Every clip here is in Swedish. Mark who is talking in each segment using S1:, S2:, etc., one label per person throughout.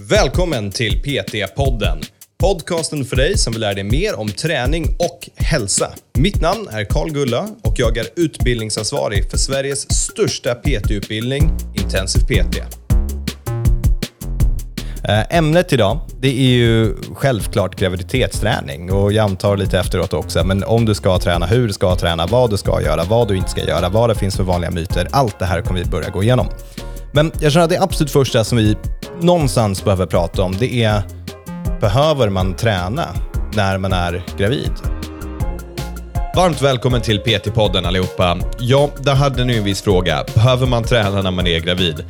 S1: Välkommen till PT-podden. Podcasten för dig som vill lära dig mer om träning och hälsa. Mitt namn är Karl Gulla och jag är utbildningsansvarig för Sveriges största PT-utbildning, Intensiv PT. Eh, ämnet idag, det är ju självklart graviditetsträning och jag antar lite efteråt också, men om du ska träna, hur du ska träna, vad du ska göra, vad du inte ska göra, vad det finns för vanliga myter. Allt det här kommer vi börja gå igenom. Men jag känner att det absolut första som vi någonstans behöver prata om, det är behöver man träna när man är gravid? Varmt välkommen till PT-podden allihopa. Ja, där hade ni en viss fråga. Behöver man träna när man är gravid?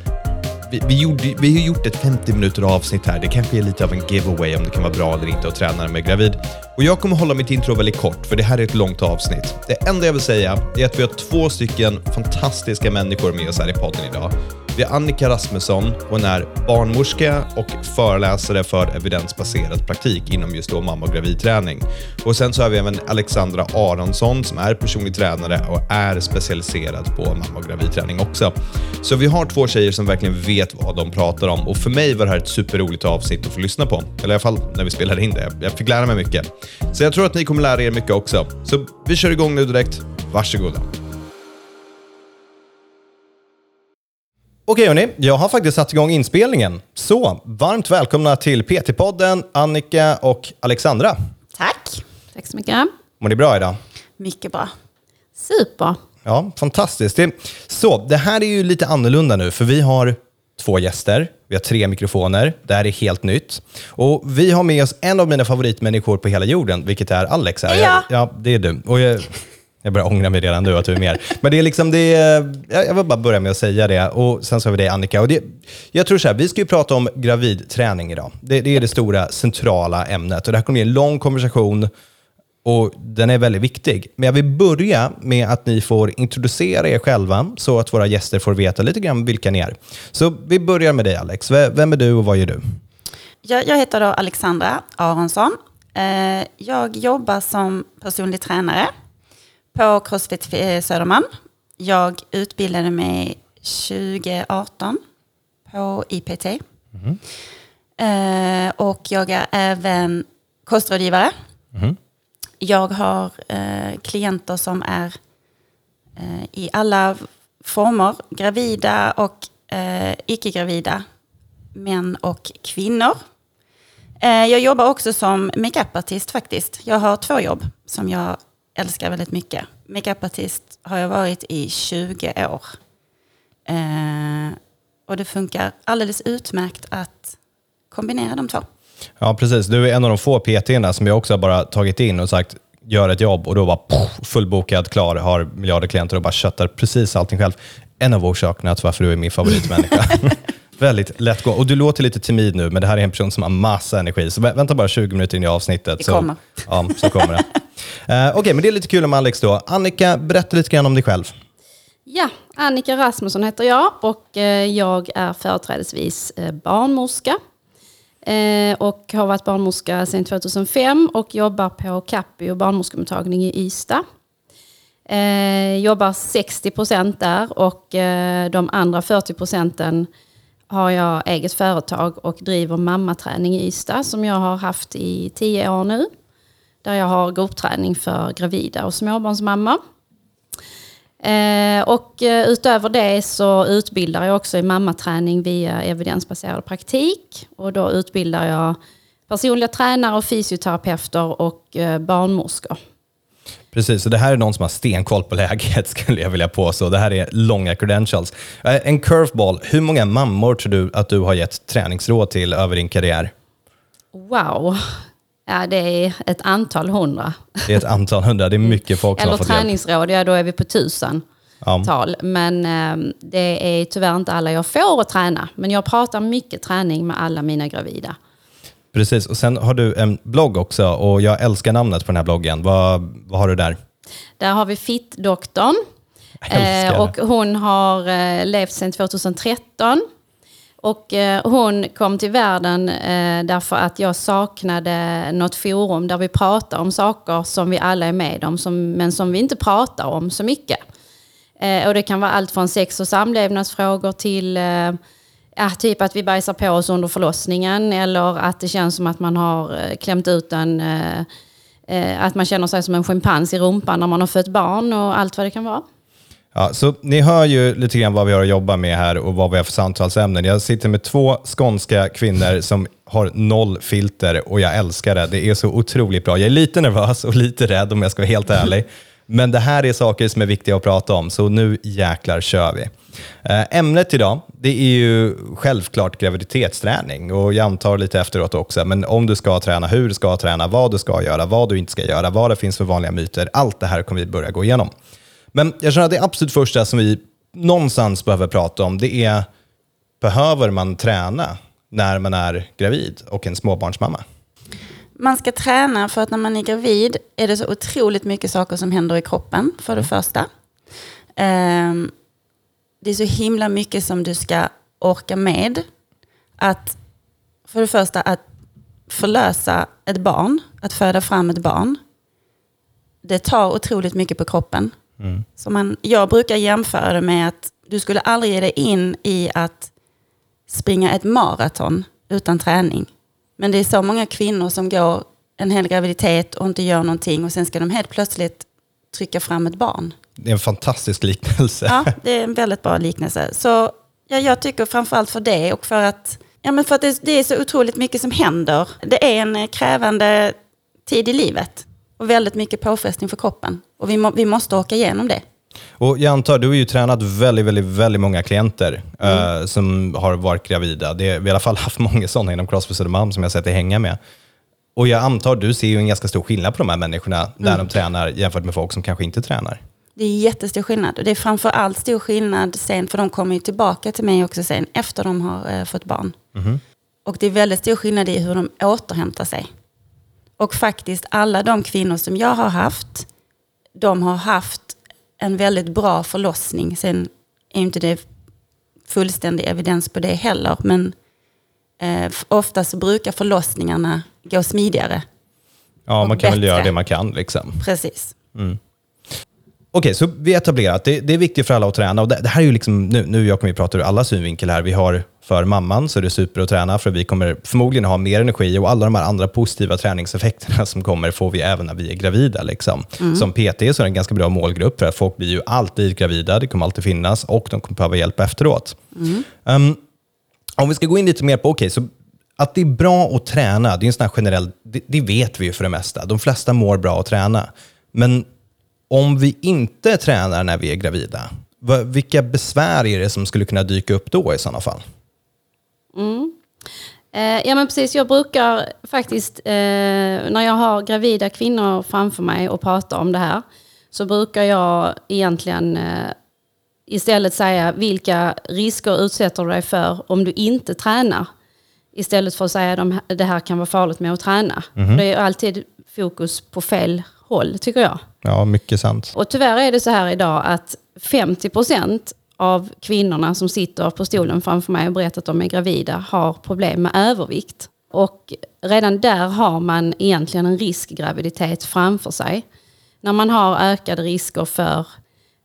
S1: Vi, vi, gjorde, vi har gjort ett 50 minuter avsnitt här. Det kanske är lite av en giveaway om det kan vara bra eller inte att träna när man är gravid. Och jag kommer hålla mitt intro väldigt kort, för det här är ett långt avsnitt. Det enda jag vill säga är att vi har två stycken fantastiska människor med oss här i podden idag. Vi har Annika Rasmusson. Hon är barnmorska och föreläsare för evidensbaserad praktik inom just då mamma och gravidträning. Och sen så har vi även Alexandra Aronsson som är personlig tränare och är specialiserad på mamma och gravidträning också. Så vi har två tjejer som verkligen vet vad de pratar om och för mig var det här ett superroligt avsnitt att få lyssna på. Eller i alla fall när vi spelade in det. Jag fick lära mig mycket. Så jag tror att ni kommer lära er mycket också. Så vi kör igång nu direkt. Varsågoda. Okej hörni, jag har faktiskt satt igång inspelningen. Så, varmt välkomna till PT-podden, Annika och Alexandra.
S2: Tack. Tack så mycket.
S1: Mår ni bra idag?
S2: Mycket bra. Super.
S1: Ja, fantastiskt. Det, så, det här är ju lite annorlunda nu, för vi har två gäster, vi har tre mikrofoner, det här är helt nytt. Och vi har med oss en av mina favoritmänniskor på hela jorden, vilket är Alex. Här.
S2: Är jag.
S1: Ja, det är du. Och jag, jag börjar ångra mig redan nu att du är med. Men det är liksom, det är, jag vill bara börja med att säga det. Och sen så har vi dig Annika. Och det, jag tror så här, vi ska ju prata om gravidträning idag. Det, det är det stora centrala ämnet. Och det här kommer bli en lång konversation och den är väldigt viktig. Men jag vill börja med att ni får introducera er själva så att våra gäster får veta lite grann vilka ni är. Så vi börjar med dig Alex. Vem är du och vad gör du?
S2: Jag, jag heter då Alexandra Aronsson. Eh, jag jobbar som personlig tränare på Crossfit eh, Södermalm. Jag utbildade mig 2018 på IPT. Eh, och jag är även kostrådgivare. Jag har eh, klienter som är eh, i alla former, gravida och eh, icke-gravida, män och kvinnor. Eh, jag jobbar också som makeupartist faktiskt. Jag har två jobb som jag älskar väldigt mycket. Makeupartist har jag varit i 20 år. Eh, och det funkar alldeles utmärkt att kombinera de två.
S1: Ja, precis. Du är en av de få PT-erna som jag också bara tagit in och sagt gör ett jobb och då bara poff, fullbokad, klar, har miljarder klienter och bara köttar precis allting själv. En av orsakerna till varför du är min favoritmänniska. Väldigt lätt. Och du låter lite timid nu, men det här är en person som har massa energi. Så vä- vänta bara 20 minuter in i avsnittet.
S2: Det
S1: så,
S2: kommer.
S1: Ja, så kommer det. Okej, Okej, men det är lite kul om Alex då. Annika, berätta lite grann om dig själv.
S3: Ja, Annika Rasmusson heter jag och eh, jag är företrädesvis eh, barnmorska. Och har varit barnmorska sedan 2005 och jobbar på Capio barnmorskemottagning i Ystad. Jobbar 60 procent där och de andra 40 procenten har jag eget företag och driver mammaträning i Ystad som jag har haft i tio år nu. Där jag har gruppträning för gravida och småbarnsmammor. Eh, och eh, utöver det så utbildar jag också i mammaträning via evidensbaserad praktik. Och då utbildar jag personliga tränare och fysioterapeuter och eh, barnmorskor.
S1: Precis, så det här är någon som har stenkoll på läget skulle jag vilja påstå. Det här är långa credentials. En curveball, hur många mammor tror du att du har gett träningsråd till över din karriär?
S3: Wow! Ja, det är ett antal hundra.
S1: Det är ett antal hundra, det är mycket folk som
S3: Eller
S1: har fått hjälp.
S3: träningsråd, ja då är vi på tusen
S1: Ja.
S3: tal. Men eh, det är tyvärr inte alla jag får att träna. Men jag pratar mycket träning med alla mina gravida.
S1: Precis, och sen har du en blogg också och jag älskar namnet på den här bloggen. Vad, vad har du där?
S3: Där har vi Fittdoktorn. Eh, och hon har eh, levt sedan 2013. Och eh, hon kom till världen eh, därför att jag saknade något forum där vi pratar om saker som vi alla är med om, som, men som vi inte pratar om så mycket. Eh, och det kan vara allt från sex och samlevnadsfrågor till eh, Ja, typ att vi bajsar på oss under förlossningen eller att det känns som att man har eh, klämt ut en... Eh, att man känner sig som en schimpans i rumpan när man har fött barn och allt vad det kan vara.
S1: Ja, så ni hör ju lite grann vad vi har att jobba med här och vad vi har för samtalsämnen. Jag sitter med två skånska kvinnor som har noll filter och jag älskar det. Det är så otroligt bra. Jag är lite nervös och lite rädd om jag ska vara helt ärlig. Men det här är saker som är viktiga att prata om, så nu jäklar kör vi. Eh, ämnet idag, det är ju självklart graviditetsträning och jag antar lite efteråt också, men om du ska träna, hur du ska träna, vad du ska göra, vad du inte ska göra, vad det finns för vanliga myter, allt det här kommer vi börja gå igenom. Men jag känner att det absolut första som vi någonstans behöver prata om, det är, behöver man träna när man är gravid och en småbarnsmamma?
S2: Man ska träna för att när man är gravid är det så otroligt mycket saker som händer i kroppen, för det första. Um, det är så himla mycket som du ska orka med. Att, för det första, att förlösa ett barn, att föda fram ett barn. Det tar otroligt mycket på kroppen. Mm. Så man, jag brukar jämföra det med att du skulle aldrig ge dig in i att springa ett maraton utan träning. Men det är så många kvinnor som går en hel graviditet och inte gör någonting och sen ska de helt plötsligt trycka fram ett barn.
S1: Det är en fantastisk liknelse.
S2: Ja, det är en väldigt bra liknelse. Så ja, jag tycker framförallt för det och för att, ja, men för att det, det är så otroligt mycket som händer. Det är en krävande tid i livet och väldigt mycket påfrestning för kroppen. Och vi, må, vi måste åka igenom det.
S1: Och jag antar, du har ju tränat väldigt, väldigt, väldigt många klienter mm. uh, som har varit gravida. Det, vi har i alla fall haft många sådana inom Crossfit Södermalm som jag sett dig hänga med. Och jag antar, du ser ju en ganska stor skillnad på de här människorna när mm. de tränar jämfört med folk som kanske inte tränar.
S2: Det är jättestor skillnad. Och det är framför allt stor skillnad sen, för de kommer ju tillbaka till mig också sen efter de har eh, fått barn. Mm. Och det är väldigt stor skillnad i hur de återhämtar sig. Och faktiskt alla de kvinnor som jag har haft, de har haft en väldigt bra förlossning. Sen är inte det fullständig evidens på det heller, men eh, ofta så brukar förlossningarna gå smidigare.
S1: Ja, man kan bättre. väl göra det man kan. Liksom.
S2: Precis. Mm.
S1: Okej, så vi har etablerat, det, det är viktigt för alla att träna. Och det, det här är ju liksom, nu, nu jag kommer vi prata ur alla synvinkel här. Vi har för mamman så är det super att träna, för vi kommer förmodligen ha mer energi och alla de här andra positiva träningseffekterna som kommer får vi även när vi är gravida. Liksom. Mm. Som PT så är det en ganska bra målgrupp, för att folk blir ju alltid gravida, det kommer alltid finnas och de kommer behöva hjälp efteråt. Mm. Um, om vi ska gå in lite mer på, okej, okay, så att det är bra att träna, det är en sån generell, det, det vet vi ju för det mesta. De flesta mår bra att träna. Men om vi inte tränar när vi är gravida, vilka besvär är det som skulle kunna dyka upp då i sådana fall?
S3: Mm. Eh, ja men precis, jag brukar faktiskt, eh, när jag har gravida kvinnor framför mig och pratar om det här, så brukar jag egentligen eh, istället säga vilka risker utsätter du dig för om du inte tränar? Istället för att säga att det här kan vara farligt med att träna. Mm. Det är alltid fokus på fel håll tycker jag.
S1: Ja, mycket sant.
S3: Och tyvärr är det så här idag att 50 procent av kvinnorna som sitter på stolen framför mig och berättar att de är gravida har problem med övervikt. Och redan där har man egentligen en riskgraviditet framför sig. När man har ökade risker för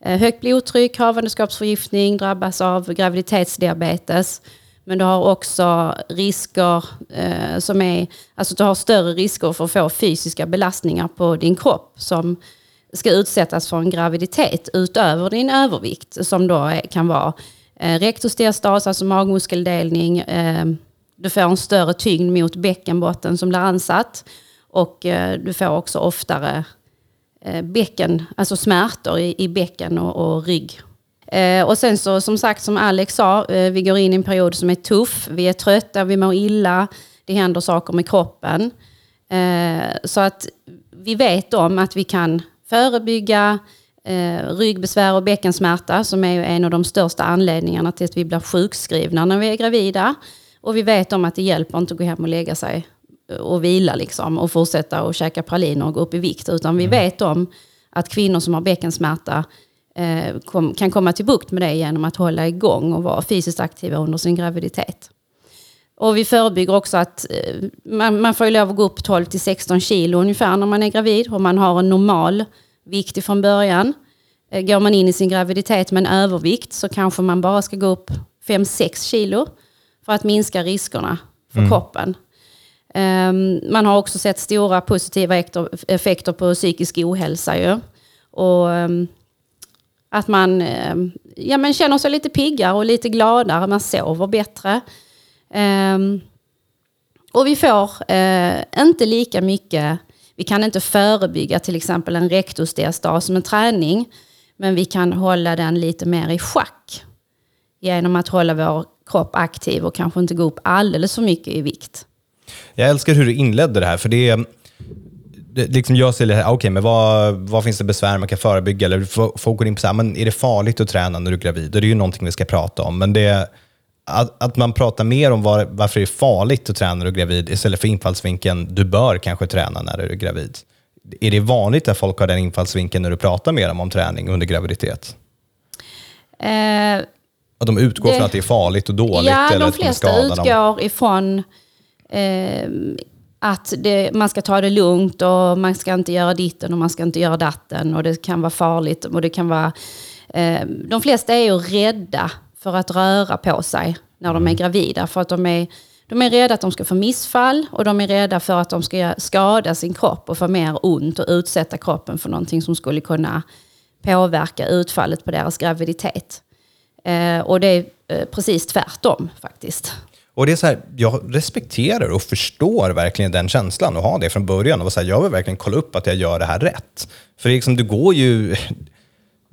S3: eh, högt blodtryck, havandeskapsförgiftning, drabbas av graviditetsdiabetes. Men du har också risker eh, som är, alltså du har större risker för att få fysiska belastningar på din kropp som ska utsättas för en graviditet utöver din övervikt som då kan vara eh, rektostiastas, alltså magmuskeldelning. Eh, du får en större tyngd mot bäckenbotten som blir ansatt och eh, du får också oftare eh, bäcken, alltså smärtor i, i bäcken och, och rygg. Eh, och sen så som sagt som Alex sa, eh, vi går in i en period som är tuff. Vi är trötta, vi mår illa, det händer saker med kroppen. Eh, så att vi vet om att vi kan förebygga eh, ryggbesvär och bäckensmärta som är en av de största anledningarna till att vi blir sjukskrivna när vi är gravida. Och vi vet om att det hjälper inte att gå hem och lägga sig och vila liksom, och fortsätta och käka praliner och gå upp i vikt. Utan vi mm. vet om att kvinnor som har bäckensmärta eh, kom, kan komma till bukt med det genom att hålla igång och vara fysiskt aktiva under sin graviditet. Och vi förebygger också att eh, man, man får lov att gå upp 12 till 16 kilo ungefär när man är gravid. Och man har en normal vikt från början. Eh, går man in i sin graviditet med en övervikt så kanske man bara ska gå upp 5-6 kilo. för att minska riskerna för kroppen. Ehm, man har också sett stora positiva effekter, på psykisk ohälsa. Ju. Och, ehm, att man ehm, ja, men känner sig lite piggare och lite gladare, man sover bättre. Ehm, och vi får eh, inte lika mycket, vi kan inte förebygga till exempel en rektusdiastas som en träning, men vi kan hålla den lite mer i schack genom att hålla vår kropp aktiv och kanske inte gå upp alldeles för mycket i vikt.
S1: Jag älskar hur du inledde det här, för det är... Det, liksom jag ser lite, okej, men vad, vad finns det besvär man kan förebygga? Eller folk går in på så här, men är det farligt att träna när du är gravid? Och det är ju någonting vi ska prata om. Men det, att, att man pratar mer om var, varför det är farligt att träna när du är gravid istället för infallsvinkeln, du bör kanske träna när du är gravid. Är det vanligt att folk har den infallsvinkeln när du pratar med dem om träning under graviditet?
S3: Eh,
S1: Att de utgår
S3: Det-
S1: från att det är farligt och dåligt?
S3: Ja,
S1: eller
S3: de
S1: att
S3: flesta
S1: dem?
S3: utgår ifrån eh, att det, man ska ta det lugnt och man ska inte göra ditten och man ska inte göra datten och det kan vara farligt och det kan vara... Eh, de flesta är ju rädda för att röra på sig när de är gravida för att de är, de är rädda att de ska få missfall och de är rädda för att de ska skada sin kropp och få mer ont och utsätta kroppen för någonting som skulle kunna påverka utfallet på deras graviditet. Eh, och det är eh, precis tvärtom faktiskt.
S1: Och det är så här, jag respekterar och förstår verkligen den känslan och ha det från början. Och så här, jag vill verkligen kolla upp att jag gör det här rätt. För det, är liksom, det går ju...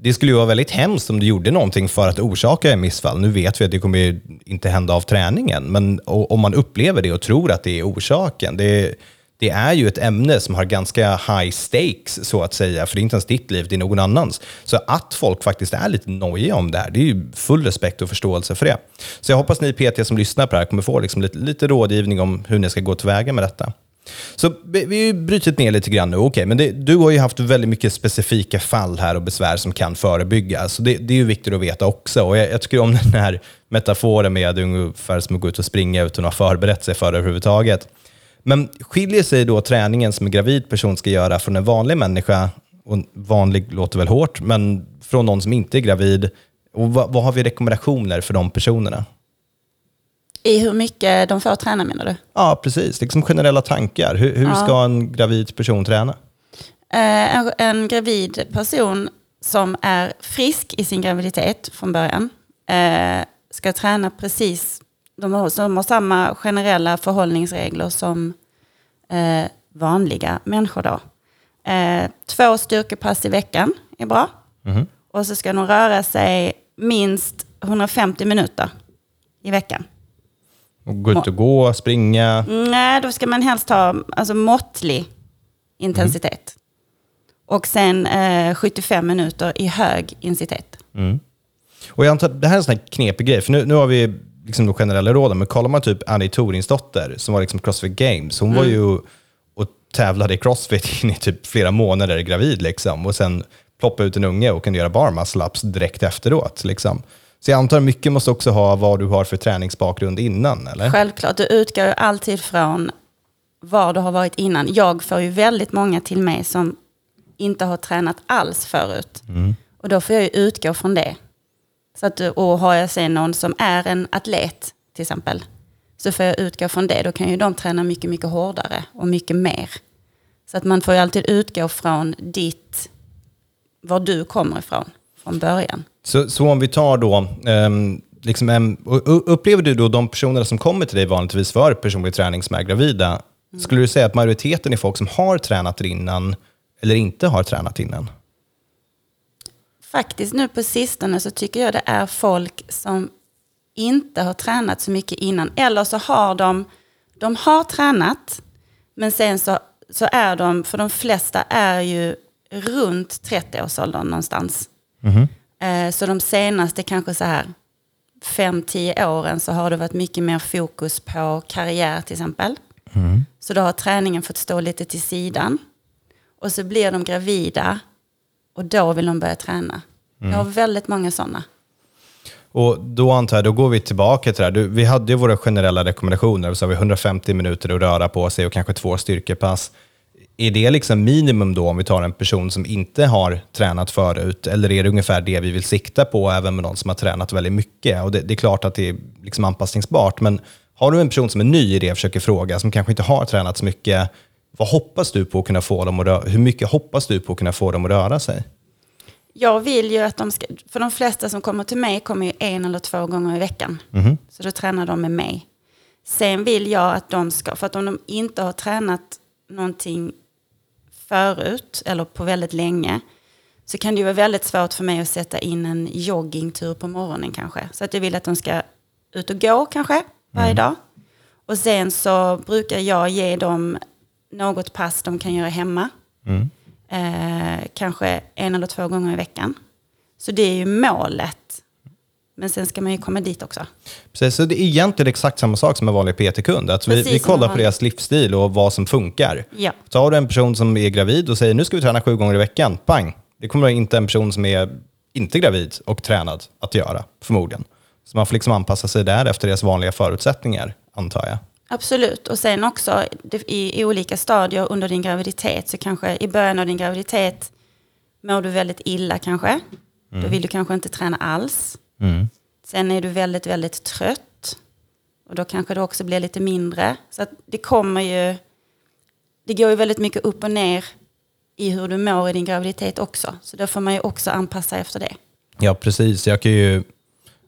S1: Det skulle ju vara väldigt hemskt om du gjorde någonting för att orsaka en missfall. Nu vet vi att det kommer ju inte hända av träningen, men om man upplever det och tror att det är orsaken, det, det är ju ett ämne som har ganska high stakes, så att säga, för det är inte ens ditt liv, det är någon annans. Så att folk faktiskt är lite nojiga om det här, det är ju full respekt och förståelse för det. Så jag hoppas ni PT som lyssnar på det här kommer få liksom lite, lite rådgivning om hur ni ska gå tillväga med detta. Så vi har ju brutit ner lite grann nu, okej, men det, du har ju haft väldigt mycket specifika fall här och besvär som kan förebyggas. Så det, det är ju viktigt att veta också. Och jag, jag tycker om den här metaforen med ungefär som att gå ut och springa utan att ha förberett sig för det överhuvudtaget. Men skiljer sig då träningen som en gravid person ska göra från en vanlig människa, och vanlig låter väl hårt, men från någon som inte är gravid? Och vad, vad har vi rekommendationer för de personerna?
S2: I hur mycket de får träna menar du?
S1: Ja, precis. Liksom generella tankar. Hur, hur ska en gravid person träna?
S2: Eh, en, en gravid person som är frisk i sin graviditet från början eh, ska träna precis, de har, de har samma generella förhållningsregler som eh, vanliga människor då. Eh, två styrkepass i veckan är bra. Och så ska de röra sig minst 150 minuter i veckan.
S1: Och gå ut och gå, springa?
S2: Nej, då ska man helst ha alltså, måttlig intensitet. Och sen eh, 75 minuter i hög intensitet.
S1: Och jag antar, det här är en sån här knepig grej, för nu, nu har vi liksom de generella råden, men kollar man typ Annie Torinsdotter, som var liksom Crossfit Games, hon var ju och tävlade i Crossfit in i typ flera månader gravid, liksom, och sen ploppa ut en unge och kunde göra bar muscle direkt efteråt. Liksom. Så jag antar mycket måste också ha vad du har för träningsbakgrund innan, eller?
S2: Självklart, du utgår ju alltid från var du har varit innan. Jag får ju väldigt många till mig som inte har tränat alls förut. Och då får jag ju utgå från det. Så att, och har jag sen någon som är en atlet till exempel, så får jag utgå från det. Då kan ju de träna mycket, mycket hårdare och mycket mer. Så att man får ju alltid utgå från ditt, var du kommer ifrån från början.
S1: Så, så om vi tar då, ehm, liksom, och upplever du då de personerna som kommer till dig vanligtvis för personlig träning som är gravida, skulle du säga att majoriteten är folk som har tränat innan eller inte har tränat innan?
S2: Faktiskt nu på sistone så tycker jag det är folk som inte har tränat så mycket innan. Eller så har de, de har tränat, men sen så, så är de, för de flesta är ju runt 30-årsåldern någonstans. Eh, så de senaste kanske så här 5-10 åren så har det varit mycket mer fokus på karriär till exempel. Så då har träningen fått stå lite till sidan. Och så blir de gravida och då vill de börja träna. Jag har väldigt många sådana.
S1: Och då antar jag, då går vi tillbaka till det här. Du, vi hade ju våra generella rekommendationer, så har vi 150 minuter att röra på sig och kanske två styrkepass. Är det liksom minimum då om vi tar en person som inte har tränat förut? Eller är det ungefär det vi vill sikta på även med någon som har tränat väldigt mycket? Och det, det är klart att det är liksom anpassningsbart, men har du en person som är ny i det jag försöker fråga, som kanske inte har tränat så mycket, vad hoppas du på att kunna få dem att röra, hur mycket hoppas du på att kunna få dem att röra sig?
S2: Jag vill ju att de ska, för de flesta som kommer till mig kommer ju en eller två gånger i veckan.
S1: Mhm.
S2: Så då tränar de med mig. Sen vill jag att de ska, för att om de inte har tränat någonting förut eller på väldigt länge så kan det ju vara väldigt svårt för mig att sätta in en joggingtur på morgonen kanske. Så att jag vill att de ska ut och gå kanske varje dag. Och sen så brukar jag ge dem något pass de kan göra hemma. Eh, kanske en eller två gånger i veckan. Så det är ju målet. Men sen ska man ju komma dit också.
S1: Precis, så det är egentligen exakt samma sak som en vanlig PT-kund. Att vi, vi kollar på deras livsstil och vad som funkar.
S2: Ja.
S1: Tar du en person som är gravid och säger nu ska vi träna sju gånger i veckan, pang. Det kommer inte en person som är inte gravid och tränad att göra, förmodligen. Så man får liksom anpassa sig där efter deras vanliga förutsättningar, antar jag.
S2: Absolut. Och sen också i, i olika stadier under din graviditet. Så kanske i början av din graviditet mår du väldigt illa kanske. Då vill du kanske inte träna alls. Sen är du väldigt, väldigt trött. Och då kanske det också blir lite mindre. Så det kommer ju... Det går ju väldigt mycket upp och ner i hur du mår i din graviditet också. Så då får man ju också anpassa efter det.
S1: Ja, precis. Jag kan ju,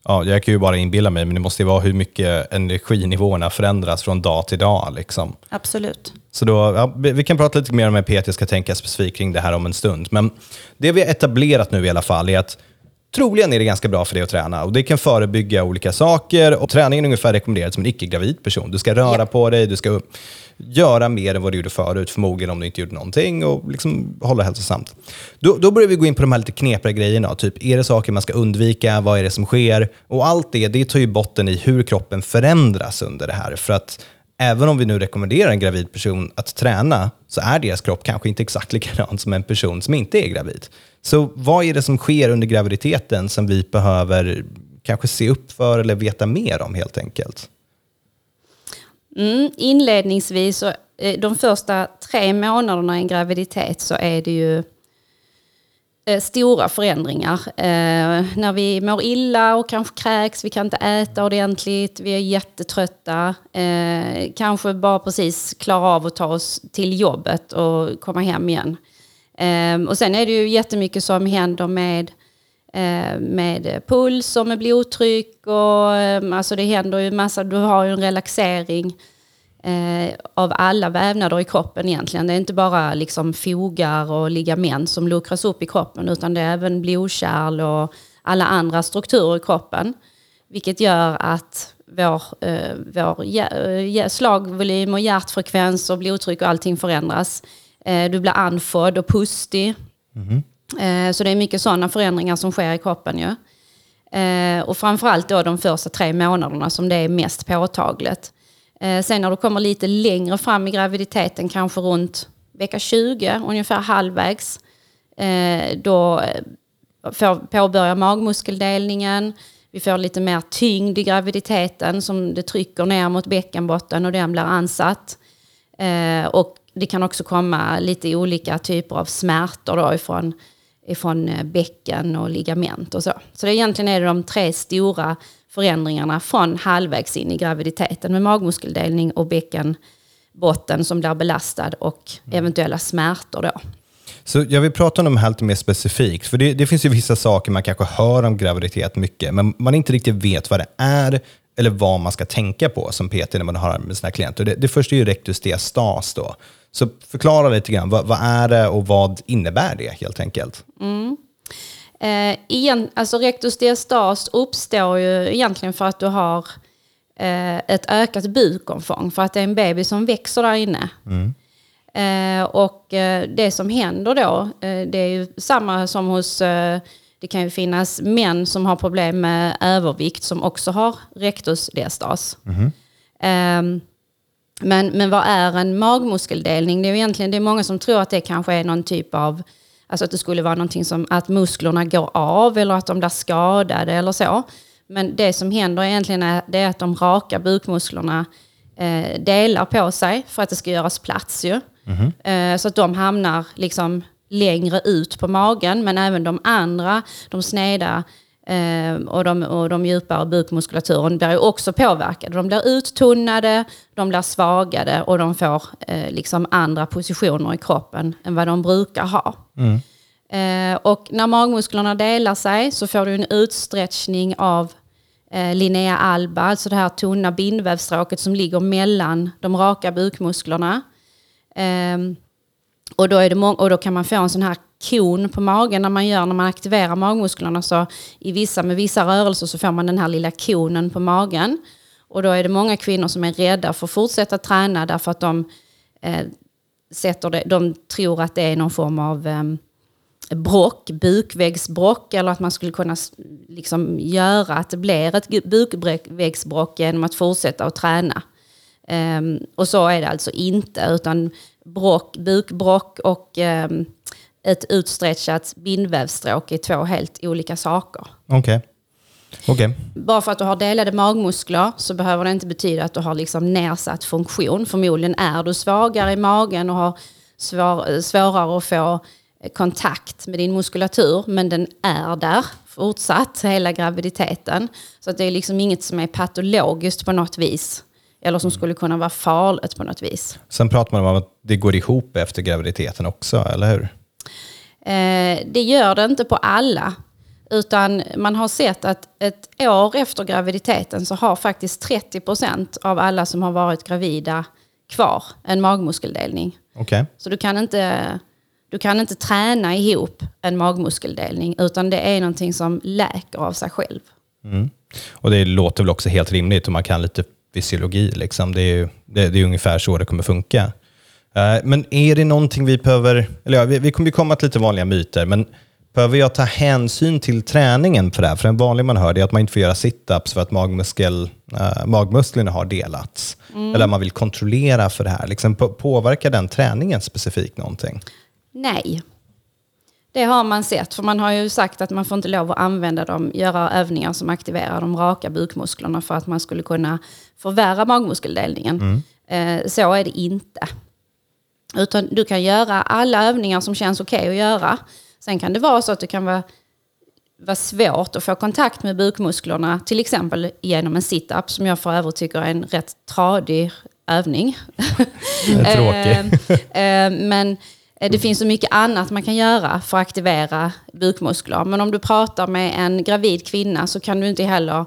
S1: ja, jag kan ju bara inbilla mig, men det måste ju vara hur mycket energinivåerna förändras från dag till dag. Liksom.
S2: Absolut.
S1: Så då, ja, vi vi kan prata lite mer om hur PT ska tänka specifikt kring det här om en stund. Men det vi har etablerat nu i alla fall är att troligen är det ganska bra för dig att träna och det kan förebygga olika saker och träningen är ungefär rekommenderad som en icke-gravid person. Du ska röra
S2: Ja.
S1: på dig, du ska göra mer än vad du gjorde förut, förmodligen om du inte gjorde någonting och liksom hålla hälsosamt. Då, då börjar vi gå in på de här lite knepiga grejerna. Typ, är det saker man ska undvika? Vad är det som sker? Och allt det, det tar ju botten i hur kroppen förändras under det här. För att även om vi nu rekommenderar en gravid person att träna, så är deras kropp kanske inte exakt likadan som en person som inte är gravid. Så vad är det som sker under graviditeten som vi behöver kanske se upp för eller veta mer om helt enkelt?
S3: Mm, inledningsvis, så, eh, de första tre månaderna i en graviditet så är det ju eh, stora förändringar. Eh, när vi mår illa och kanske kräks, vi kan inte äta ordentligt, vi är jättetrötta. Eh, kanske bara precis klara av att ta oss till jobbet och komma hem igen. Um, och sen är det ju jättemycket som händer med uh, med puls och med blodtryck och um, alltså det händer ju massa, du har ju en relaxering uh, av alla vävnader i kroppen egentligen. Det är inte bara liksom fogar och ligament som luckras upp i kroppen utan det är även blodkärl och alla andra strukturer i kroppen. Vilket gör att vår, eh, vår eh, slagvolym och hjärtfrekvens och blodtryck och allting förändras. Eh, du blir andfådd och pustig. Eh, Så det är mycket sådana förändringar som sker i kroppen ju. Eh, Och framförallt då de första tre månaderna som det är mest påtagligt. Sen när du kommer lite längre fram i graviditeten, kanske runt vecka 20, ungefär halvvägs, då får, påbörjar magmuskeldelningen. Vi får lite mer tyngd i graviditeten som det trycker ner mot bäckenbotten och den blir ansatt. Eh, och det kan också komma lite olika typer av smärtor då ifrån, ifrån eh, bäcken och ligament och så. Så det egentligen är det de tre stora förändringarna från halvvägs in i graviditeten med magmuskeldelning och bäckenbotten som blir belastad och eventuella smärtor då.
S1: Så jag vill prata om de här lite mer specifikt, för det, det finns ju vissa saker man kanske hör om graviditet mycket, men man inte riktigt vet vad det är eller vad man ska tänka på som PT när man har med sina klienter. Det, det första är ju rectus diastas då. Så förklara lite grann, vad, vad är det och vad innebär det helt enkelt?
S3: Eh, igen, alltså rectus diastas uppstår ju egentligen för att du har eh, ett ökat bukomfång. För att det är en baby som växer där inne. Eh, och eh, det som händer då, eh, det är ju samma som hos, eh, det kan ju finnas män som har problem med övervikt som också har rectus diastas. Ehm, men, men vad är en magmuskeldelning? Det är egentligen det är många som tror att det kanske är någon typ av, alltså att det skulle vara någonting som att musklerna går av eller att de blir skadade eller så. Men det som händer egentligen är, det är att de raka bukmusklerna eh, delar på sig för att det ska göras plats ju. Eh, så att de hamnar liksom längre ut på magen. Men även de andra, de sneda eh, och, de, och de djupare bukmuskulaturen blir ju också påverkade. De blir uttunnade, de blir svagade och de får eh, liksom andra positioner i kroppen än vad de brukar ha. Eh, och när magmusklerna delar sig så får du en utsträckning av eh, linea alba, alltså det här tunna bindvävsstråket som ligger mellan de raka bukmusklerna. Ehm, och, då är det och då kan man få en sån här kon på magen när man gör när man aktiverar magmusklerna. Så i vissa, med vissa rörelser så får man den här lilla konen på magen. Och då är det många kvinnor som är rädda för att fortsätta träna därför att de, eh, sätter det, de tror att det är någon form av eh, brock, bukväggsbrock eller att man skulle kunna liksom göra att det blir ett bukväggsbråck bukväggsbrock genom att fortsätta att träna. Ehm, och så är det alltså inte, utan brock, bukbrock och ehm, ett utstretchat bindvävsstråk är två helt olika saker.
S1: Okej. Okej.
S3: Bara för att du har delade magmuskler så behöver det inte betyda att du har liksom nedsatt funktion. Förmodligen är du svagare i magen och har svår, svårare att få eh, kontakt med din muskulatur. Men den är där fortsatt hela graviditeten. Så att det är liksom inget som är patologiskt på något vis. Eller som skulle kunna vara farligt på något vis.
S1: Sen pratar man om att det går ihop efter graviditeten också, eller hur?
S3: Eh, det gör det inte på alla. Utan man har sett att ett år efter graviditeten så har faktiskt 30% av alla som har varit gravida kvar en magmuskeldelning.
S1: Okej.
S3: Så du kan inte, du kan inte träna ihop en magmuskeldelning utan det är någonting som läker av sig själv.
S1: Och det låter väl också helt rimligt om man kan lite fysiologi. Liksom. Det, är ju, det, det är ungefär så det kommer funka. Eh, men är det någonting vi behöver, eller ja, vi, vi kommer ju komma till lite vanliga myter, men behöver jag ta hänsyn till träningen för det här? För en vanlig man hör det är att man inte får göra sit-ups för att magmuskel, uh, magmusklerna har delats. Eller man vill kontrollera för det här. Liksom, på, påverkar den träningen specifikt någonting?
S3: Nej. Det har man sett, för man har ju sagt att man får inte lov att använda dem, göra övningar som aktiverar de raka bukmusklerna för att man skulle kunna förvärra magmuskeldelningen. Eh, så är det inte. Utan du kan göra alla övningar som känns okej att göra. Sen kan det vara så att det kan vara, vara svårt att få kontakt med bukmusklerna, till exempel genom en sit-up, som jag för övrigt tycker är en rätt tradig övning.
S1: Tråkig.
S3: Eh, eh, men eh, det finns så mycket annat man kan göra för att aktivera bukmuskler. Men om du pratar med en gravid kvinna så kan du inte heller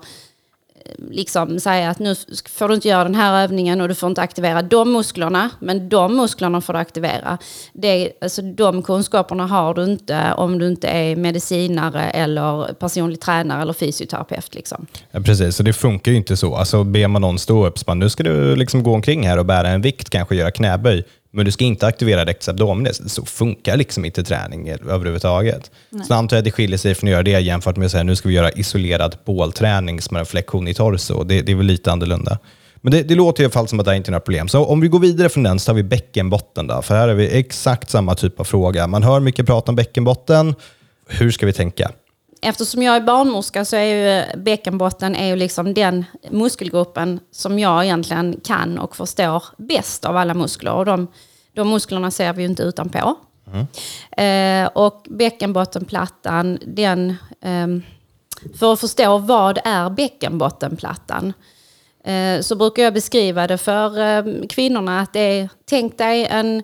S3: liksom säga att nu får du inte göra den här övningen och du får inte aktivera de musklerna, men de musklerna får du aktivera. Det, alltså, de kunskaperna har du inte om du inte är medicinare eller personlig tränare eller fysioterapeut. Liksom.
S1: Ja, precis, så det funkar ju inte så. Alltså, ber man någon stå upp, så bara, nu ska du liksom gå omkring här och bära en vikt, kanske göra knäböj, men du ska inte aktivera rectus abdominis. Så funkar liksom inte träning överhuvudtaget. Så antar jag att det skiljer sig från att göra det jämfört med att säga nu ska vi göra isolerad bålträning som är en flexion i torso. Det, det är väl lite annorlunda. Men det, det låter i alla fall som att det inte är några problem. Så om vi går vidare från den så tar vi bäckenbotten. Då, för här har vi exakt samma typ av fråga. Man hör mycket prat om bäckenbotten. Hur ska vi tänka?
S3: Eftersom jag är barnmorska så är ju bäckenbotten är ju liksom den muskelgruppen som jag egentligen kan och förstår bäst av alla muskler. Och de, de musklerna ser vi ju inte utanpå. Eh, och bäckenbottenplattan, den, ehm, för att förstå vad är bäckenbottenplattan eh, så brukar jag beskriva det för eh, kvinnorna att det är, tänk dig en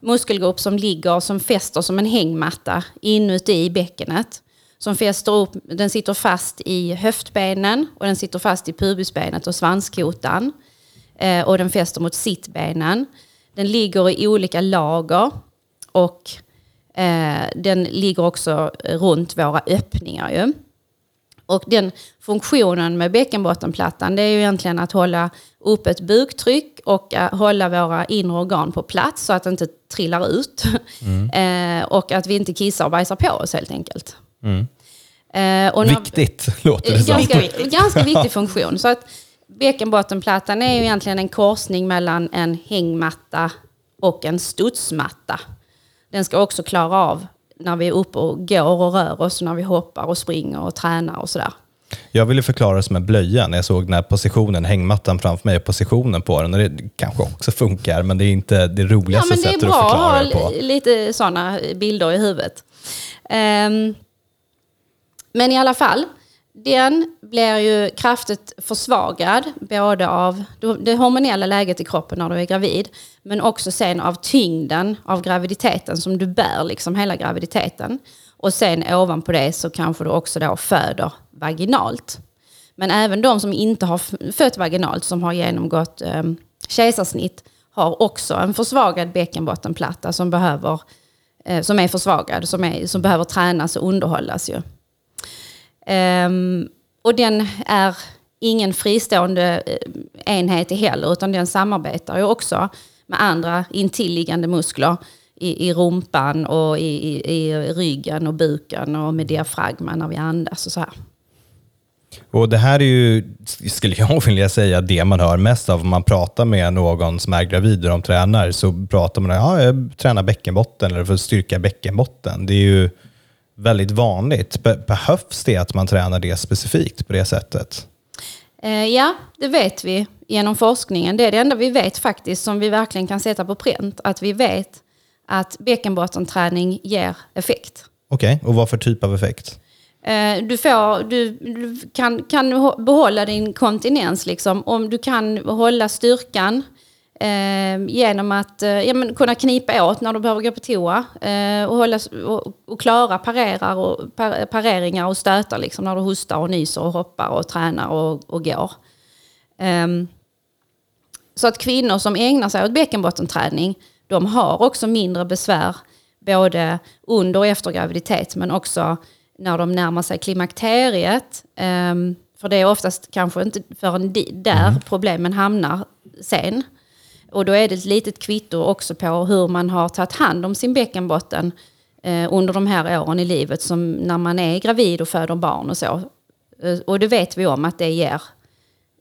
S3: muskelgrupp som ligger som fäster som en hängmatta inuti bäckenet. Som fäster upp, den sitter fast i höftbenen och den sitter fast i pubisbenet och svanskotan. Eh, och den fäster mot sittbenen. Den ligger i olika lager och eh, den ligger också runt våra öppningar. Ju. Och den funktionen med bäckenbottenplattan det är ju egentligen att hålla upp ett buktryck och uh, hålla våra inre organ på plats så att det inte trillar ut. eh, och att vi inte kissar och bajsar på oss helt enkelt. Eh, och när-
S1: Viktigt, låter det som.
S3: ganska, ganska viktig funktion. Så att bäckenbottenplattan är ju egentligen en korsning mellan en hängmatta och en studsmatta. Den ska också klara av när vi är uppe och går och rör oss, när vi hoppar och springer och tränar och sådär.
S1: Jag ville förklara det som en blöja när jag såg den här positionen, hängmattan framför mig och positionen på den. Och det kanske också funkar, men det är inte det
S3: Ja,
S1: roligaste
S3: men det är
S1: sättet
S3: bra
S1: att
S3: att
S1: förklara
S3: ha
S1: det på.
S3: li- lite sådana bilder i huvudet. Ehm, men i alla fall, den blir ju kraftigt försvagad, både av det hormonella läget i kroppen när du är gravid, men också sen av tyngden av graviditeten som du bär liksom hela graviditeten. Och sen ovanpå det så kanske du också då föder vaginalt. Men även de som inte har fött vaginalt, som har genomgått eh, kejsarsnitt, har också en försvagad bäckenbottenplatta som, behöver, eh, som är försvagad, som, är, som behöver tränas och underhållas. Ju. Ehm, och den är ingen fristående eh, enhet heller, utan den samarbetar ju också med andra intilliggande muskler i, i rumpan och i, i, i ryggen och buken och med diafragman när vi andas och så här.
S1: Och Det här är ju, skulle jag vilja säga, det man hör mest av om man pratar med någon som är gravid och de tränar. Så pratar man om ja, jag tränar bäckenbotten eller för att styrka bäckenbotten. Det är ju väldigt vanligt. Be- behövs det att man tränar det specifikt på det sättet?
S3: Eh, ja, det vet vi genom forskningen. Det är det enda vi vet faktiskt som vi verkligen kan sätta på pränt. Att vi vet att bäckenbottenträning ger effekt.
S1: Okej, och vad för typ av effekt?
S3: Eh, Du, får, du, kan, kan hå- behålla din kontinens liksom, om du kan hålla styrkan eh, genom att eh, ja, men kunna knipa åt när du behöver gå på toa eh, och, hålla, och, och klara parerar och, par, pareringar och stötar liksom, när du hostar och nyser och hoppar och tränar och, och går. Ehm, så att kvinnor som ägnar sig åt bäckenbottenträning, de har också mindre besvär både under och efter graviditet, men också när de närmar sig klimakteriet. Ehm, för det är oftast kanske inte förrän där problemen hamnar sen. Och då är det ett litet kvitto också på hur man har tagit hand om sin bäckenbotten eh, under de här åren i livet, som när man är gravid och föder barn och så. Eh, och det vet vi om att det ger,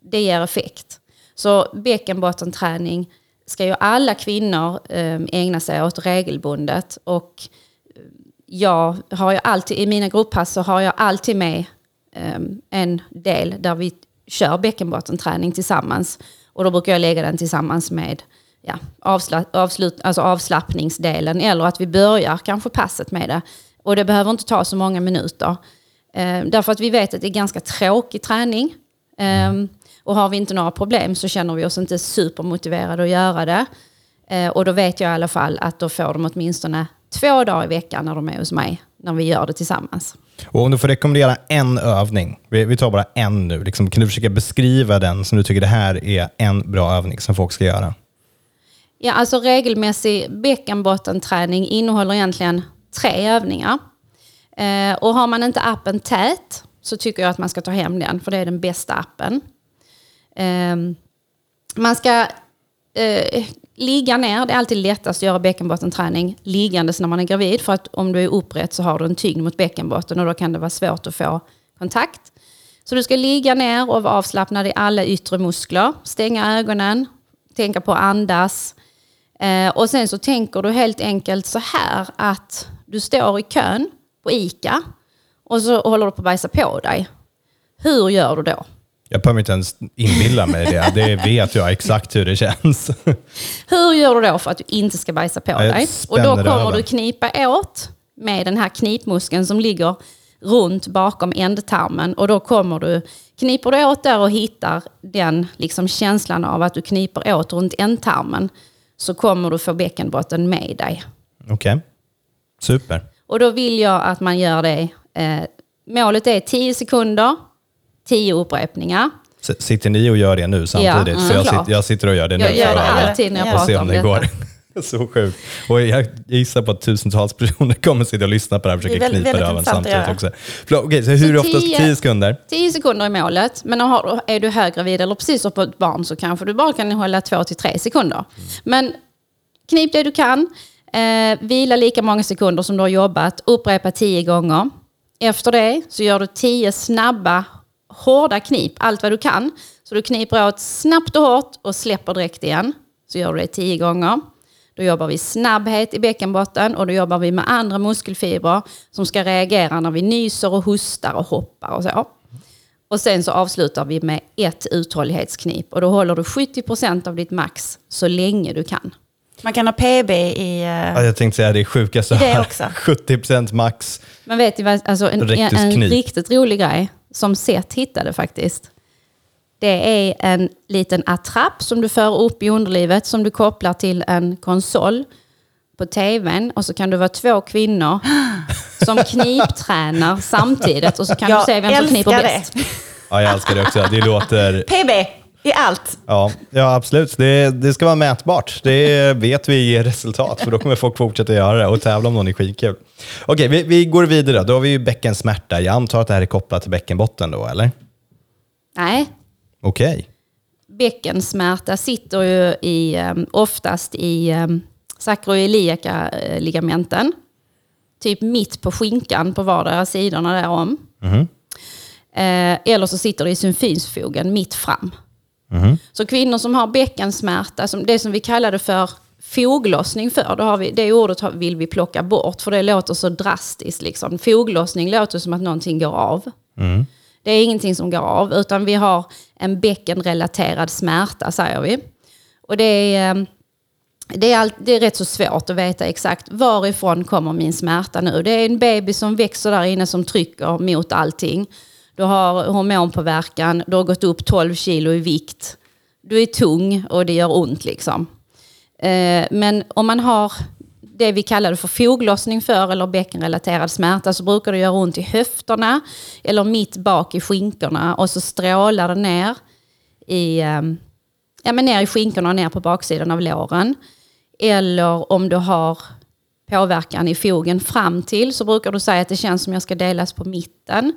S3: det ger effekt. Så bäckenbottenträning ska ju alla kvinnor eh, ägna sig åt regelbundet. Och eh, jag har ju alltid, i mina grupppass så har jag alltid med eh, en del där vi kör bäckenbottenträning tillsammans. Och då brukar jag lägga den tillsammans med ja, avsla, avslut, alltså avslappningsdelen eller att vi börjar kanske passet med det. Och det behöver inte ta så många minuter. Eh, därför att vi vet att det är ganska tråkig träning. Eh, och har vi inte några problem så känner vi oss inte supermotiverade att göra det. Eh, och då vet jag i alla fall att då får de åtminstone två dagar i veckan när de är hos mig, när vi gör det tillsammans.
S1: Och om du får rekommendera en övning, vi, vi tar bara en nu, liksom, kan du försöka beskriva den som du tycker det här är en bra övning som folk ska göra?
S3: Ja, alltså regelmässig bäckenbottenträning innehåller egentligen tre övningar. Eh, och har man inte appen tät så tycker jag att man ska ta hem den, för det är den bästa appen. Eh, man ska eh, ligga ner, det är alltid lättast att göra bäckenbottenträning liggandes när man är gravid, för att om du är upprätt så har du en tyngd mot bäckenbotten och då kan det vara svårt att få kontakt. Så du ska ligga ner och vara avslappnad i alla yttre muskler, stänga ögonen, tänka på att andas. Eh, och sen så tänker du helt enkelt så här att du står i kön på ICA och så håller du på att bajsa på dig. Hur gör du då?
S1: Jag behöver inte ens inbilla mig det. Det vet jag exakt hur det känns.
S3: Hur gör du då för att du inte ska bajsa på
S1: jag
S3: dig? Och då kommer
S1: över.
S3: du knipa åt med den här knipmuskeln som ligger runt bakom ändtarmen. Och då kommer du, kniper du åt där och hittar den liksom känslan av att du kniper åt runt ändtarmen så kommer du få bäckenbotten med dig.
S1: Okej, super.
S3: Och då vill jag att man gör det. Eh, målet är 10 sekunder, 10 upprepningar.
S1: S- Sitter ni och gör det nu samtidigt?
S3: mm,
S1: För jag, sitter, jag sitter och gör det nu.
S3: Jag gör det alltid när jag
S2: Ja.
S3: pratar
S1: om
S3: om
S1: det
S3: detta.
S1: går. Så sjukt. Och jag gissar på att tusentals personer kommer sitta och lyssna på det här och försöka
S2: är väldigt-
S1: knipa röven samtidigt också. Förlåt, Okej, så hur
S3: Så
S1: ofta?
S3: tio-
S1: 10 sekunder?
S3: 10 sekunder är målet, men har, är du höggravid eller precis har fått barn så kanske du bara kan hålla 2-3 sekunder. Men knip det du kan, eh, vila lika många sekunder som du har jobbat, upprepa 10 gånger. Efter det så gör du 10 snabba, hårda knip, allt vad du kan. Så du kniper åt snabbt och hårt och släpper direkt igen. Så gör du det 10 gånger. Då jobbar vi snabbhet i bäckenbotten och då jobbar vi med andra muskelfibrer som ska reagera när vi nyser och hostar och hoppar och så. Och sen så avslutar vi med ett uthållighetsknip. Och då håller du 70% av ditt max så länge du kan.
S2: Man kan ha PB i... eh,
S1: Ja, jag tänkte säga det sjukaste
S2: Det
S1: här.
S2: också.
S1: 70% max.
S3: Men vet ni vad, alltså en, en,
S1: Rektusknip.
S3: riktigt rolig grej som Seth hittade faktiskt. Det är en liten attrapp som du för upp i underlivet som du kopplar till en konsol på tvn och så kan du vara två kvinnor som kniptränar samtidigt och så kan
S2: Jag
S3: du se vem som
S2: älskar
S3: kniper
S2: det.
S3: bäst.
S1: Ja, jag älskar det också. Det låter...
S2: PB i allt.
S1: Ja, ja absolut. Det, det ska vara mätbart. Det vet vi ger resultat, för då kommer folk fortsätta göra det och tävla om någon är skitkul. Okej, vi, vi går vidare. Då har vi ju bäckensmärta. Jag antar att det här är kopplat till bäckenbotten då, eller?
S3: Nej,
S1: Okej.
S3: bäckensmärta sitter ju i, um, oftast i um, sacroiliaca-ligamenten. Typ mitt på skinkan på vardera sidorna därom. Eh, eller så sitter det i symfysfogen mitt fram. Så kvinnor som har bäckensmärta, som det som vi kallade för foglossning för, då har vi, det ordet vill vi plocka bort för det låter så drastiskt. Liksom. Foglossning låter som att någonting går av. Det är ingenting som går av, utan vi har en bäckenrelaterad smärta, säger vi. Och det är, eh, det är, all, det är rätt så svårt att veta exakt varifrån kommer min smärta nu. Det är en baby som växer där inne som trycker mot allting. Du har hormonpåverkan, du har gått upp 12 kilo i vikt. Du är tung och det gör ont liksom. Eh, men om man har det vi kallade för foglossning för eller bäckenrelaterad smärta så brukar det göra ont i höfterna eller mitt bak i skinkorna och så strålar det ner i, eh, ja, men ner i skinkorna och ner på baksidan av låren. Eller om du har påverkan i fogen fram till så brukar du säga att det känns som jag ska delas på mitten.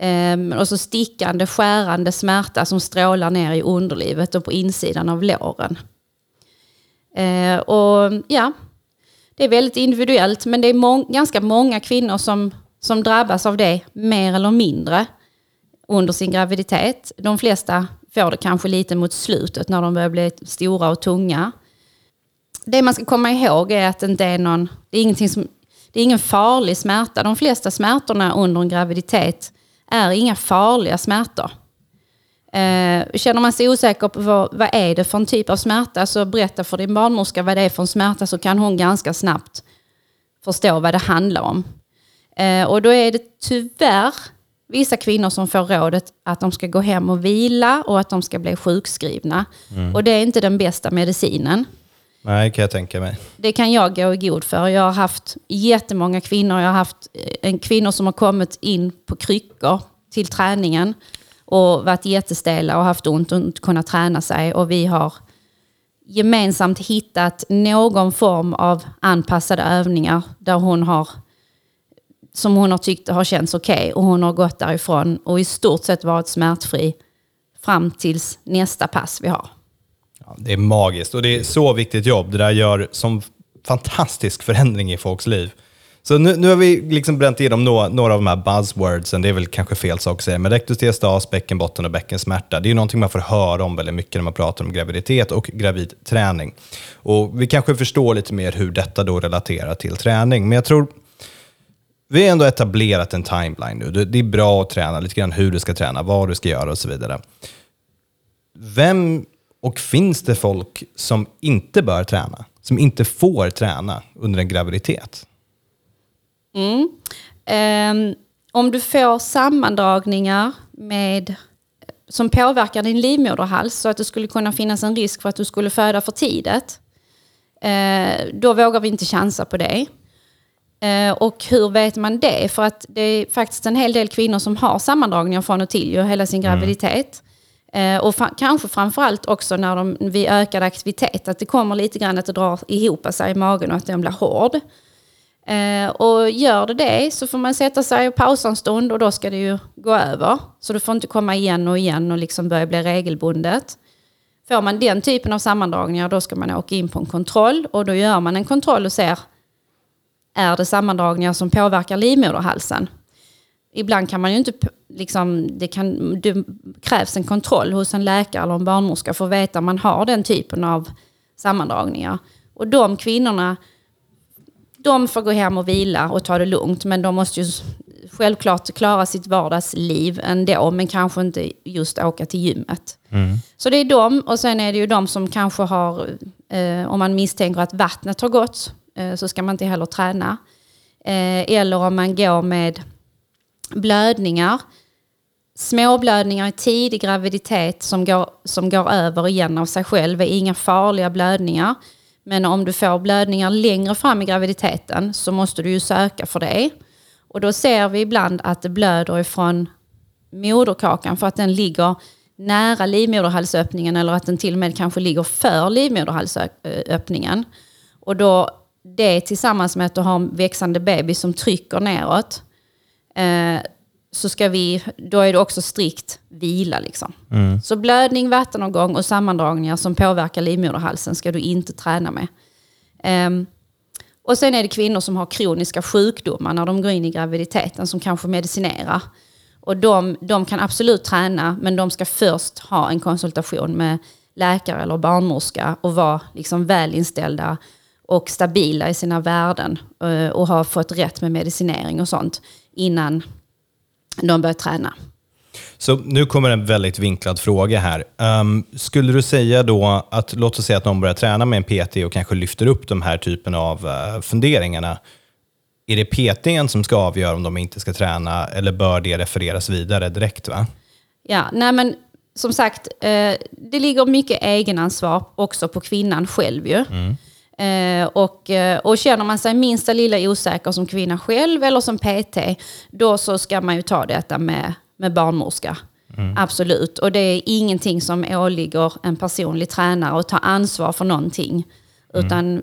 S3: Ehm, och så stickande, skärande smärta som strålar ner i underlivet och på insidan av låren. Eh, och ja, det är väldigt individuellt men det är må- ganska många kvinnor som, som drabbas av det mer eller mindre under sin graviditet. De flesta får det kanske lite mot slutet när de börjar bli stora och tunga. Det man ska komma ihåg är att det inte är någon, det är ingenting som, det är ingen farlig smärta. De flesta smärtorna under en graviditet är inga farliga smärtor. Eh, känner man sig osäker på vad, vad är det för en typ av smärta så berätta för din barnmorska vad det är för en smärta så kan hon ganska snabbt förstå vad det handlar om. Eh, och då är det tyvärr vissa kvinnor som får rådet att de ska gå hem och vila och att de ska bli sjukskrivna. Och det är inte den bästa medicinen.
S1: Nej, kan jag tänka mig.
S3: Det kan jag gå i god för. Jag har haft jättemånga kvinnor. Jag har haft eh, en kvinnor som har kommit in på kryckor till träningen och varit jättestela och haft ont och inte kunnat träna sig. Och vi har gemensamt hittat någon form av anpassade övningar där hon har som hon har tyckt har känts okej och hon har gått därifrån och i stort sett varit smärtfri fram tills nästa pass vi har.
S1: Ja, det är magiskt och det är så viktigt jobb. Det där gör som fantastisk förändring i folks liv. Så nu, nu har vi liksom bränt igenom några, några av de här buzzwordsen, det är väl kanske fel sak att säga, men rektusdiastas, bäckenbotten och bäckensmärta, det är ju någonting man får höra om väldigt mycket när man pratar om graviditet och gravidträning. Och vi kanske förstår lite mer hur detta då relaterar till träning, men jag tror vi har ändå etablerat en timeline nu. Det är bra att träna lite grann hur du ska träna, vad du ska göra och så vidare. Vem och finns det folk som inte bör träna? Som inte får träna under en graviditet?
S3: Ehm, om du får sammandragningar med, som påverkar din livmoderhals så att det skulle kunna finnas en risk för att du skulle föda för tidigt. Eh, då vågar vi inte chansa på det. Eh, och hur vet man det? För att det är faktiskt en hel del kvinnor som har sammandragningar från och till ju, hela sin graviditet. Eh, och fa- kanske framförallt också när de, vid ökad aktivitet, att det kommer lite grann att det drar ihop sig i magen och att den blir hård. Eh, och gör det det så får man sätta sig och pausa en stund och då ska det ju gå över. Så du får inte komma igen och igen och liksom börja bli regelbundet. Får man den typen av sammandragningar då ska man åka in på en kontroll och då gör man en kontroll och ser är det sammandragningar som påverkar livmoderhalsen. Ibland kan man ju inte, liksom, det, kan, det krävs en kontroll hos en läkare eller en barnmorska för att veta om man har den typen av sammandragningar. Och de kvinnorna de får gå hem och vila och ta det lugnt, men de måste ju självklart klara sitt vardagsliv ändå, men kanske inte just åka till gymmet. Så det är de, och sen är det ju de som kanske har, eh, om man misstänker att vattnet har gått, eh, så ska man inte heller träna. Eh, eller om man går med blödningar, småblödningar i tidig graviditet som går, som går över igen av sig själv är inga farliga blödningar. Men om du får blödningar längre fram i graviditeten så måste du ju söka för det. Och då ser vi ibland att det blöder ifrån moderkakan för att den ligger nära livmoderhalsöppningen eller att den till och med kanske ligger för livmoderhalsöppningen. Och då det tillsammans med att du har en växande bebis som trycker neråt eh, så ska vi, då är det också strikt vila. Liksom. Så blödning, vattenavgång och sammandragningar som påverkar livmoderhalsen ska du inte träna med. Ehm, och sen är det kvinnor som har kroniska sjukdomar när de går in i graviditeten som kanske medicinerar. Och de, de kan absolut träna men de ska först ha en konsultation med läkare eller barnmorska och vara liksom välinställda och stabila i sina värden eh, och ha fått rätt med medicinering och sånt innan de börjar träna.
S1: Så nu kommer en väldigt vinklad fråga här. Ehm, skulle du säga då att, låt oss säga att någon börjar träna med en PT och kanske lyfter upp de här typen av uh, funderingarna. Är det PTn som ska avgöra om de inte ska träna eller bör det refereras vidare direkt? va?
S3: Ja, nej men som sagt, eh, det ligger mycket egenansvar också på kvinnan själv ju. Eh, och, eh, och känner man sig minsta lilla osäker som kvinna själv eller som PT, då så ska man ju ta detta med, med barnmorska. Absolut. Och det är ingenting som åligger en personlig tränare att ta ansvar för någonting. Utan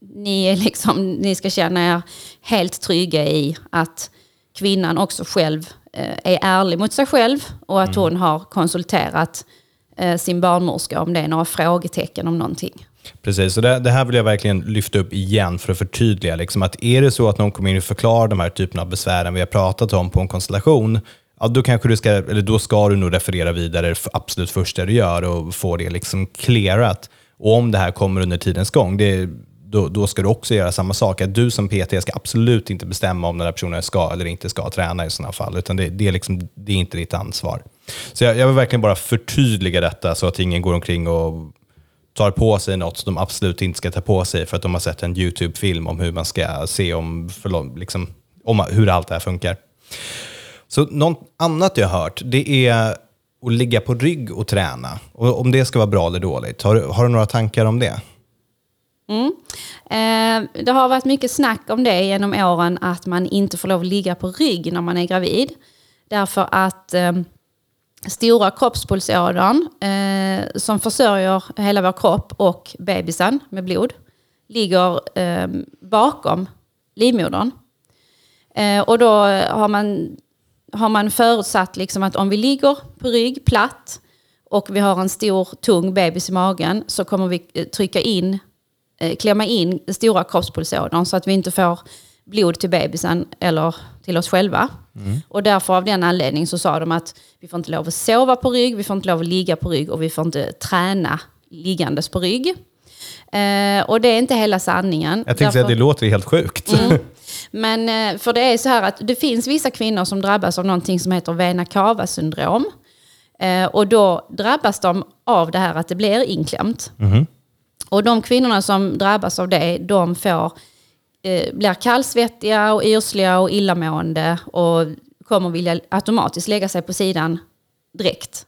S3: ni, liksom, ni ska känna er helt trygga i att kvinnan också själv eh, är ärlig mot sig själv och att hon har konsulterat eh, sin barnmorska om det är några frågetecken om någonting.
S1: Precis, så det, det här vill jag verkligen lyfta upp igen för att förtydliga. Liksom att är det så att någon kommer in och förklarar de här typerna av besvären vi har pratat om på en konstellation, ja, då, kanske du ska, eller då ska du nog referera vidare det absolut första du gör och få det liksom clearat. Och om det här kommer under tidens gång, det, då, då ska du också göra samma sak. Att du som PT ska absolut inte bestämma om den här personen ska eller inte ska träna i sådana fall, utan det, det, är, liksom, det är inte ditt ansvar. Så jag, jag vill verkligen bara förtydliga detta så att ingen går omkring och tar på sig något som de absolut inte ska ta på sig för att de har sett en YouTube-film om hur man ska se om, förlåt, liksom, om hur allt det här funkar. Så något annat jag har hört, det är att ligga på rygg och träna. Och om det ska vara bra eller dåligt. Har, du- har du några tankar om det? Mm.
S3: Eh, det har varit mycket snack om det genom åren att man inte får lov att ligga på rygg när man är gravid. Därför att eh, stora kroppspulsådern eh, som försörjer hela vår kropp och bebisen med blod ligger eh, bakom livmodern. Eh, och då har man, har man förutsatt liksom att om vi ligger på rygg platt och vi har en stor tung bebis i magen så kommer vi eh, trycka in, eh, klämma in stora kroppspulsådern så att vi inte får blod till bebisen eller till oss själva. Och därför av den anledningen så sa de att vi får inte lov att sova på rygg, vi får inte lov att ligga på rygg och vi får inte träna liggandes på rygg. Eh, och det är inte hela sanningen.
S1: Jag tänkte säga att
S3: Därför-
S1: det låter helt sjukt.
S3: men eh, för det är så här att det finns vissa kvinnor som drabbas av någonting som heter vena cava syndrom. Eh, och då drabbas de av det här att det blir inklämt. Och de kvinnorna som drabbas av det, de får, eh, blir kallsvettiga och yrsliga och illamående och kommer vilja automatiskt lägga sig på sidan direkt.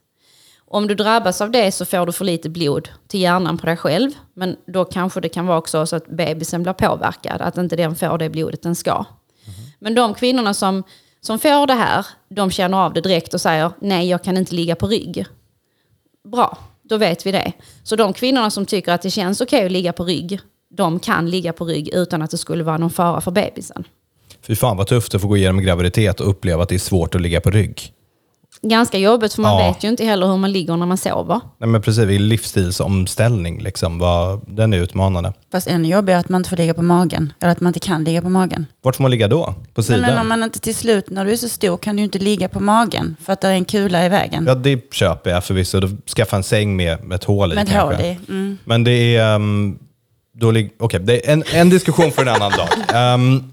S3: Om du drabbas av det så får du för lite blod till hjärnan på dig själv. Men då kanske det kan vara också så att bebisen blir påverkad, att inte den får det blodet den ska. Men de kvinnorna som, som får det här, de känner av det direkt och säger nej, jag kan inte ligga på rygg. Bra, då vet vi det. Så de kvinnorna som tycker att det känns okej att ligga på rygg, de kan ligga på rygg utan att det skulle vara någon fara för bebisen.
S1: Fy fan vad tufft att få gå igenom en graviditet och uppleva att det är svårt att ligga på rygg.
S3: Ganska jobbigt för man
S1: Ja.
S3: vet ju inte heller hur man ligger när man sover.
S1: Nej, men precis, det är livsstilsomställning. Liksom. Vad, den är utmanande.
S2: Fast ännu jobbigare att man inte får ligga på magen. Eller att man inte kan ligga på magen.
S1: Vart får man ligga då? På
S2: Men,
S1: sidan?
S2: men om man inte till slut, när du är så stor, kan du ju inte ligga på magen. För att det är en kula i vägen.
S1: Ja, det köper jag förvisso. Då Skaffa en säng med, med ett hål i
S2: Med ett hål i. Mm.
S1: Men det är... Um, då lig- Okej, det är en, en diskussion för en annan dag. Um,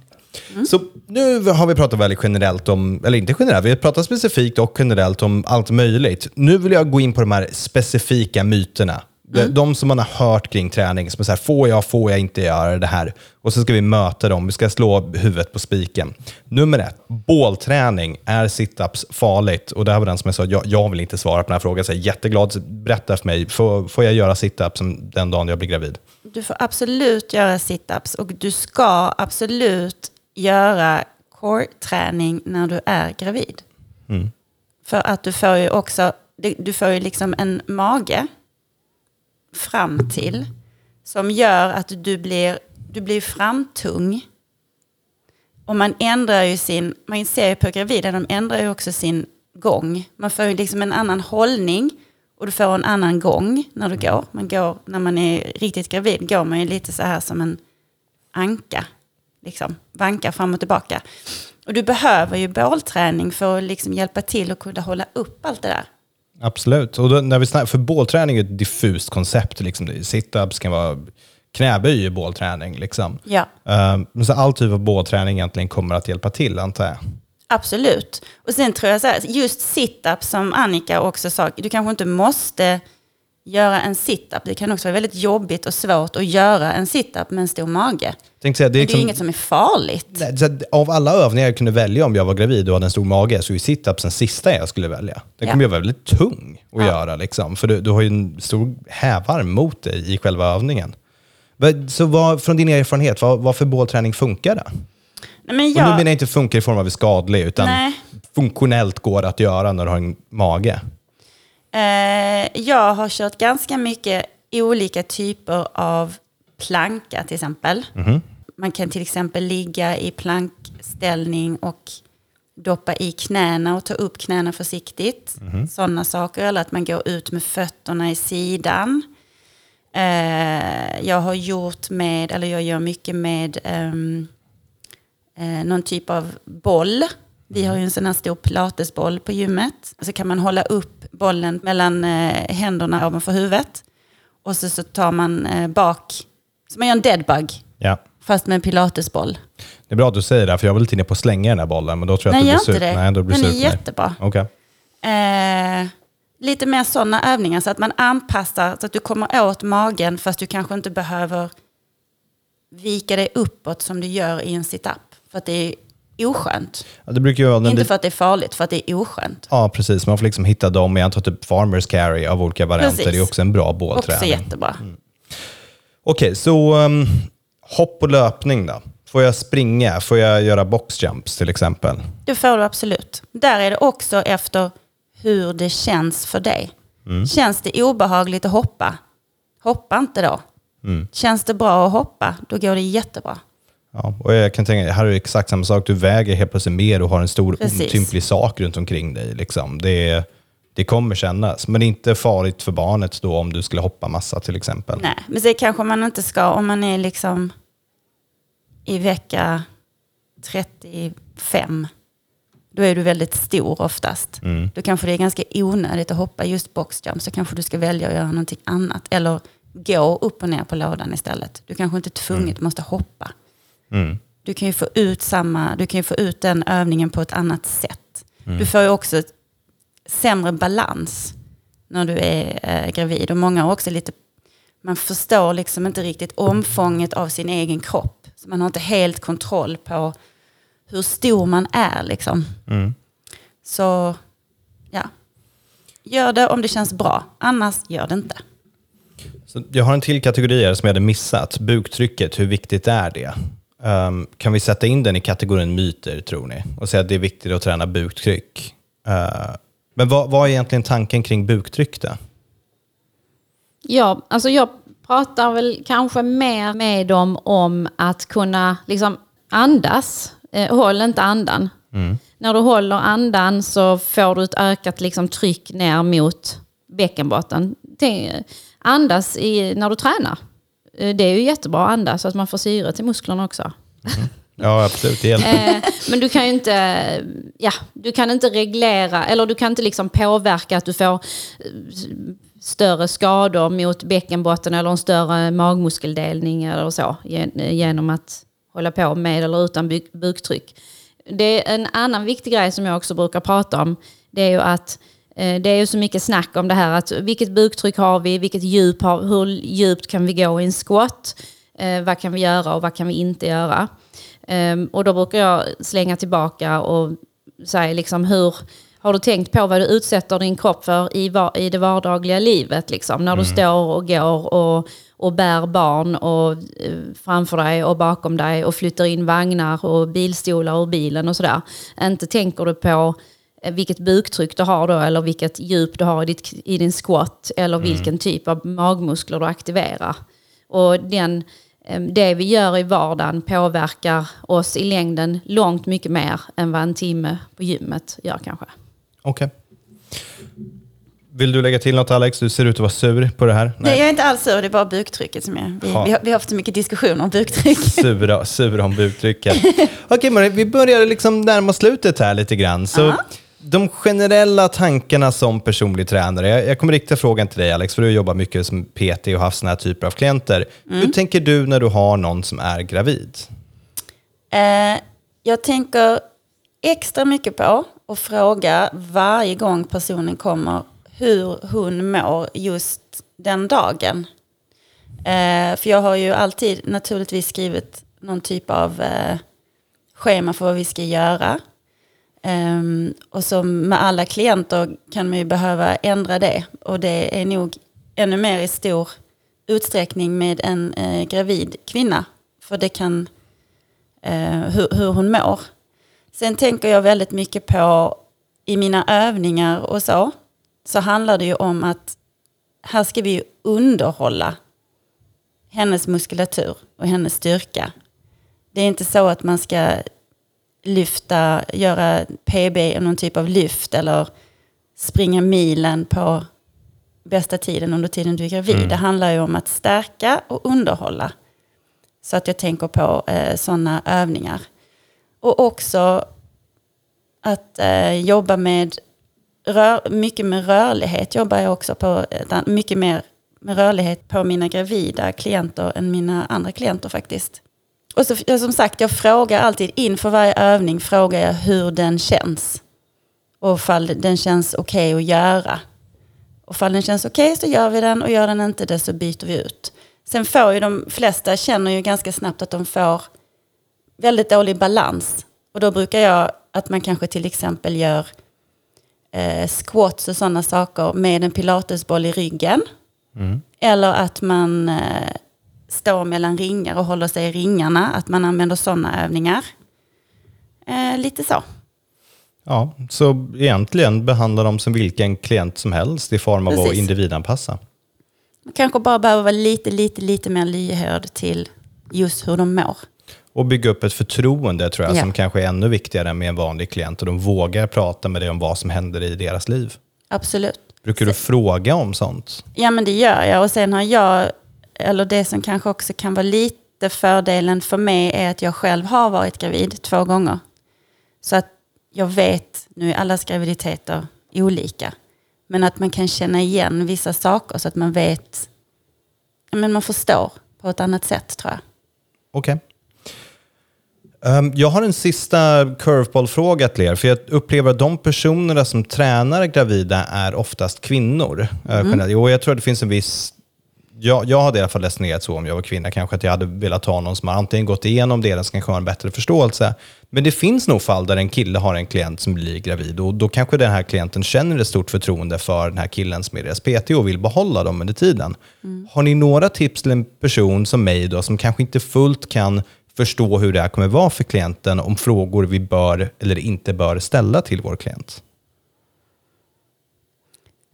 S1: Mm. Så nu har vi pratat väldigt generellt om, eller inte generellt, vi har pratat specifikt och generellt om allt möjligt. Nu vill jag gå in på de här specifika myterna. De- De som man har hört kring träning, som är så här, får jag, får jag inte göra det här? Och så ska vi möta dem, vi ska slå huvudet på spiken. Nummer ett, bålträning, är situps farligt? Och det här var den som jag sa, jag, jag vill inte svara på den här frågan, så jag är jätteglad, berätta för mig, får, får jag göra situps den dagen jag blir gravid?
S2: Du får absolut göra situps och du ska absolut göra core-träning när du är gravid. För att du får ju också, du får ju liksom en mage fram till som gör att du blir, du blir framtung. Och man ändrar ju sin, man ser ju på gravida, de ändrar ju också sin gång. Man får ju liksom en annan hållning och du får en annan gång när du går. Man går, när man är riktigt gravid går man ju lite så här som en anka. Liksom, vankar fram och tillbaka. Och du behöver ju bålträning för att liksom hjälpa till och kunna hålla upp allt det där.
S1: Absolut. Och då, när vi snackar, för bålträning är ett diffust koncept. Liksom. Sit-ups kan vara knäböj i bålträning. Liksom.
S2: Ja.
S1: Men så all typ av bålträning egentligen kommer att hjälpa till, antar jag.
S2: Absolut. Och sen tror jag så här, just sit-up som Annika också sa, du kanske inte måste göra en sit-up. Det kan också vara väldigt jobbigt och svårt att göra en sit-up med en stor mage.
S1: Tänkte säga, det är
S2: det är
S1: liksom,
S2: inget som är farligt.
S1: Nej, av alla övningar jag kunde välja om jag var gravid och hade en stor mage så är sit-ups den sista jag skulle välja. Den
S2: Ja.
S1: kommer ju vara väldigt tung att göra, liksom, för du, du har ju en stor hävarm mot dig i själva övningen. Så vad, från din erfarenhet, vad, vad för bålträning funkar det?
S2: Nej, men
S1: Och nu
S2: jag,
S1: menar jag inte funkar i form av skadlig, utan
S2: Nej.
S1: funktionellt går att göra när du har en mage.
S2: Eh, jag har kört ganska mycket olika typer av planka till exempel. Man kan till exempel ligga i plankställning och doppa i knäna och ta upp knäna försiktigt. Sådana saker. Eller att man går ut med fötterna i sidan. Eh, jag har gjort med, eller jag gör mycket med ehm, eh, någon typ av boll. Vi har ju en sån här stor pilatesboll på gymmet. Så kan man hålla upp bollen mellan eh, händerna ovanför huvudet. Och så, så tar man eh, bak, så man gör en deadbug,
S1: Ja.
S2: fast med en pilatesboll.
S1: Det är bra att du säger det, för jag var lite inne på att slänga den här bollen, men då tror jag
S2: Nej,
S1: att du blir sur.
S2: det.
S1: Nej, då blir
S2: Den är
S1: mig.
S2: jättebra.
S1: Okej.
S2: Eh, lite mer sådana övningar så att man anpassar så att du kommer åt magen fast du kanske inte behöver vika dig uppåt som du gör i en sit-up. För att det är oskönt.
S1: Ja, det brukar ju vara
S2: Inte för att det är farligt, för att det är oskönt.
S1: Ja, precis. Man får liksom hitta dem. Jag antar typ farmers carry av olika varianter.
S2: Precis.
S1: Det är också en bra
S2: Också
S1: bålträning.
S2: jättebra.
S1: Okej, så um, hopp och löpning då? Får jag springa? Får jag göra boxjumps till exempel?
S2: Det får du absolut. Där är det också efter hur det känns för dig. Känns det obehagligt att hoppa? Hoppa inte då. Känns det bra att hoppa? Då går det jättebra.
S1: Ja, och jag kan tänka, här är det exakt samma sak. Du väger helt plötsligt mer och har en stor
S2: Precis.
S1: otymplig sak runt omkring dig. Liksom. Det, det kommer kännas, men det är inte farligt för barnet då om du skulle hoppa massa till exempel.
S2: Nej, men det kanske man inte ska om man är liksom i vecka 35. Då är du väldigt stor oftast. Då kanske det är ganska onödigt att hoppa just boxjump. Så kanske du ska välja att göra någonting annat. Eller gå upp och ner på lådan istället. Du kanske inte tvunget måste hoppa.
S1: Mm.
S2: Du kan ju få ut samma, du kan ju få ut den övningen på ett annat sätt. Du får ju också sämre balans när du är eh, gravid. Och många har också lite, man förstår liksom inte riktigt omfånget av sin egen kropp. Så man har inte helt kontroll på hur stor man är liksom. Så ja, gör det om det känns bra. Annars gör det inte.
S1: Så jag har en till kategori som jag hade missat. Buktrycket, hur viktigt är det? Ehm, kan vi sätta in den i kategorin myter, tror ni? Och säga att det är viktigt att träna buktryck. Eh, men vad, vad är egentligen tanken kring buktryck då?
S3: Ja, alltså jag pratar väl kanske mer med dem om att kunna liksom andas. Eh, håll inte andan. När du håller andan så får du ett ökat liksom, tryck ner mot bäckenbotten. Andas i, när du tränar. Eh, Det är ju jättebra att andas så att man får syre till musklerna också.
S1: Ja, absolut. Det hjälper.
S3: Eh, men du kan ju inte, ja, du kan inte reglera, eller du kan inte liksom påverka att du får eh, större skador mot bäckenbotten eller en större magmuskeldelning eller så gen- genom att hålla på med eller utan buk buktryck. Det är en annan viktig grej som jag också brukar prata om. Det är ju att det är ju så mycket snack om det här att vilket buktryck har vi, vilket djup har, hur djupt kan vi gå i en squat, eh, vad kan vi göra och vad kan vi inte göra. Um, och då brukar jag slänga tillbaka och säga liksom hur har du tänkt på vad du utsätter din kropp för i, var, i det vardagliga livet? Liksom? När du mm. står och går och, och bär barn och, eh, framför dig och bakom dig och flyttar in vagnar och bilstolar ur bilen och sådär. Inte tänker du på eh, vilket buktryck du har då eller vilket djup du har i, ditt, i din squat eller mm. vilken typ av magmuskler du aktiverar. Och den Ehm, det vi gör i vardagen påverkar oss i längden långt mycket mer än vad en timme på gymmet gör kanske.
S1: Okej. Okay. Vill du lägga till något Alex? Du ser ut att vara sur på det här. Nej,
S2: Nej jag är inte alls sur. Det är bara buktrycket som är... Vi, vi, har, vi har haft så mycket diskussion om buktryck.
S1: Sura, sura om buktrycket. Okej okay, Marie, vi börjar liksom närma slutet här lite grann. Så, uh -huh de generella tankarna som personlig tränare. Jag, jag kommer rikta frågan till dig Alex, för du jobbar mycket som PT och har haft sådana här typer av klienter. Mm. Hur tänker du när du har någon som är gravid?
S2: Eh, jag tänker extra mycket på att fråga varje gång personen kommer hur hon mår just den dagen. Eh, för jag har ju alltid naturligtvis skrivit någon typ av eh, schema för vad vi ska göra. Um, och som med alla klienter kan man ju behöva ändra det. Och det är nog ännu mer i stor utsträckning med en eh, gravid kvinna. För det kan, eh, hur, hur hon mår. Sen tänker jag väldigt mycket på, i mina övningar och så, så handlar det ju om att här ska vi ju underhålla hennes muskulatur och hennes styrka. Det är inte så att man ska lyfta, göra PB, någon typ av lyft eller springa milen på bästa tiden under tiden du är gravid. Mm. Det handlar ju om att stärka och underhålla. Så att jag tänker på eh, sådana övningar. Och också att eh, jobba med, rör, mycket med rörlighet jobbar jag också på, mycket mer med rörlighet på mina gravida klienter än mina andra klienter faktiskt. Och så, som sagt, jag frågar alltid inför varje övning frågar jag hur den känns. Och ifall den känns okej okay att göra. Och ifall den känns okej okay så gör vi den och gör den inte det så byter vi ut. Sen får ju de flesta känner ju ganska snabbt att de får väldigt dålig balans. Och då brukar jag att man kanske till exempel gör eh, squats och sådana saker med en pilatesboll i ryggen. Mm. Eller att man eh, står mellan ringar och håller sig i ringarna, att man använder sådana övningar. Eh, lite så.
S1: Ja, så egentligen behandla dem som vilken klient som helst i form av Precis. att individanpassa.
S2: Man kanske bara behöver vara lite, lite, lite mer lyhörd till just hur de mår.
S1: Och bygga upp ett förtroende tror jag, ja. som kanske är ännu viktigare med en vanlig klient. Och de vågar prata med dig om vad som händer i deras liv.
S2: Absolut.
S1: Brukar du fråga om sånt?
S2: Ja, men det gör jag. Och sen har jag eller det som kanske också kan vara lite fördelen för mig är att jag själv har varit gravid två gånger. Så att jag vet, nu är allas graviditeter olika, men att man kan känna igen vissa saker så att man vet, men man förstår på ett annat sätt tror jag.
S1: Okej. Okay. Um, jag har en sista curveball-fråga till er. För jag upplever att de personerna som tränar gravida är oftast kvinnor. Eh, mm. Uh, och jag tror att det finns en viss jag, jag hade i alla fall resonerat så om jag var kvinna, kanske att jag hade velat ha någon som har antingen gått igenom det eller som kanske har en bättre förståelse. Men det finns nog fall där en kille har en klient som blir gravid och då kanske den här klienten känner ett stort förtroende för den här killen som är deras PT och vill behålla dem under tiden. Mm. Har ni några tips till en person som mig då, som kanske inte fullt kan förstå hur det här kommer vara för klienten om frågor vi bör eller inte bör ställa till vår klient?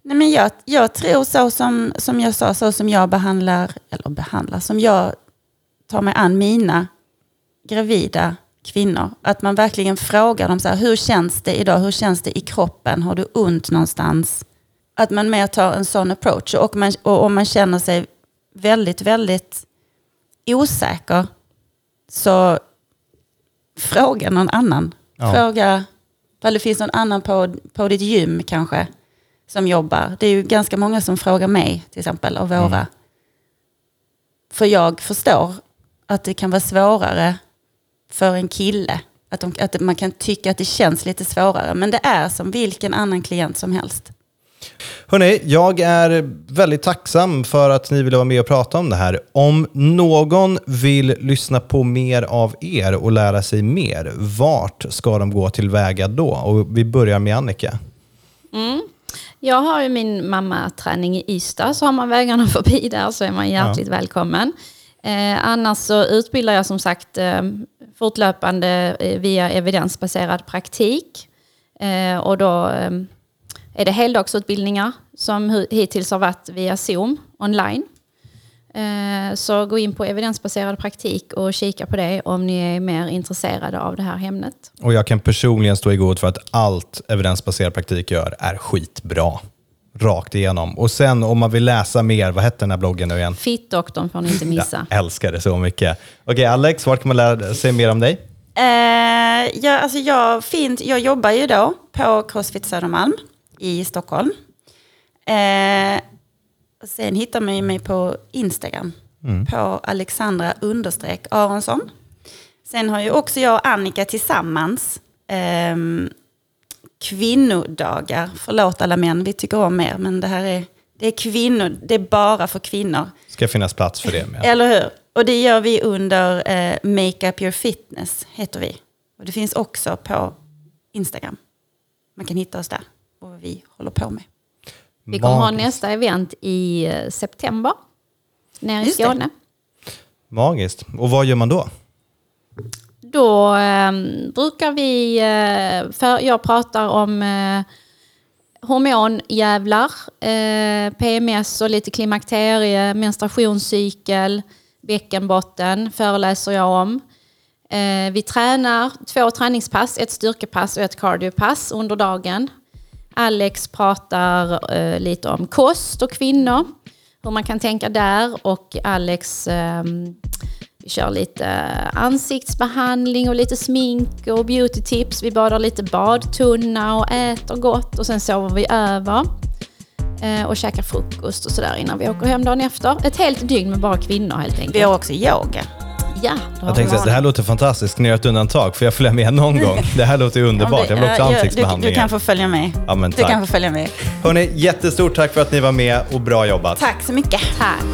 S2: Nej, men jag, jag tror så som, som jag sa, så som jag behandlar, eller behandlar, som jag tar mig an mina gravida kvinnor. Att man verkligen frågar dem så här, hur känns det idag? Hur känns det i kroppen? Har du ont någonstans? Att man mer tar en sån approach. Och, man, och om man känner sig väldigt, väldigt osäker så fråga någon annan. Ja. Fråga om det finns någon annan på, på ditt gym kanske som jobbar. Det är ju ganska många som frågar mig till exempel av våra. Mm. För jag förstår att det kan vara svårare för en kille. Att, de, att man kan tycka att det känns lite svårare. Men det är som vilken annan klient som helst.
S1: Hörrni, jag är väldigt tacksam för att ni ville vara med och prata om det här. Om någon vill lyssna på mer av er och lära sig mer, vart ska de gå tillväga då? Och vi börjar med Annika.
S3: Mm. Jag har ju min mammaträning i Ystad, så har man vägarna förbi där så är man hjärtligt ja. välkommen. Eh, annars så utbildar jag som sagt eh, fortlöpande eh, via evidensbaserad praktik. Eh, och då eh, är det heldagsutbildningar som hittills har varit via Zoom online. Eh, så gå in på evidensbaserad praktik och kika på det om ni är mer intresserade av det här ämnet.
S1: Och jag kan personligen stå i god för att allt evidensbaserad praktik gör är skitbra. Rakt igenom. Och sen om man vill läsa mer, vad hette den här bloggen nu igen?
S3: Fittdoktorn får ni inte missa.
S1: Jag älskar det så mycket. Okej okay, Alex, vart kan man lära sig mer om dig?
S2: Uh, ja, alltså jag, fint, jag jobbar ju då på Crossfit Södermalm i Stockholm. Uh, sen hittar man mig på Instagram. Mm. På Alexandra understreck Aronsson. Sen har ju också jag och Annika tillsammans um, kvinnodagar. Förlåt alla män, vi tycker om er, men det här är, det är kvinnor, det är bara för kvinnor.
S1: ska finnas plats för det med.
S2: Eller hur? Och det gör vi under eh, Make Up Your Fitness, heter vi. Och det finns också på Instagram. Man kan hitta oss där och vad vi håller på med.
S3: Vi kommer Magiskt. ha nästa event i eh, september, nere i Skåne. Det.
S1: Magiskt. Och vad gör man då?
S3: Då eh, brukar vi, eh, för jag pratar om eh, hormonjävlar, eh, PMS och lite klimakterie, menstruationscykel, bäckenbotten föreläser jag om. Eh, vi tränar två träningspass, ett styrkepass och ett cardiopass under dagen. Alex pratar eh, lite om kost och kvinnor, hur man kan tänka där och Alex eh, vi kör lite ansiktsbehandling och lite smink och beautytips. Vi badar lite badtunna och äter gott och sen sover vi över. Eh, och käkar frukost och sådär innan vi åker hem dagen efter. Ett helt dygn med bara kvinnor helt enkelt.
S2: Vi har också yoga.
S3: Ja,
S1: jag tänkte att det här låter fantastiskt. Ska ni göra ett undantag? Får jag följa med någon gång? Det här låter ju underbart. Jag vill också ha ansiktsbehandlingar.
S2: Du, du, kan få följa med.
S1: Ja, men
S2: tack. Du kan få följa med.
S1: Hörrni, jättestort tack för att ni var med och bra jobbat.
S2: Tack så mycket.
S3: Tack.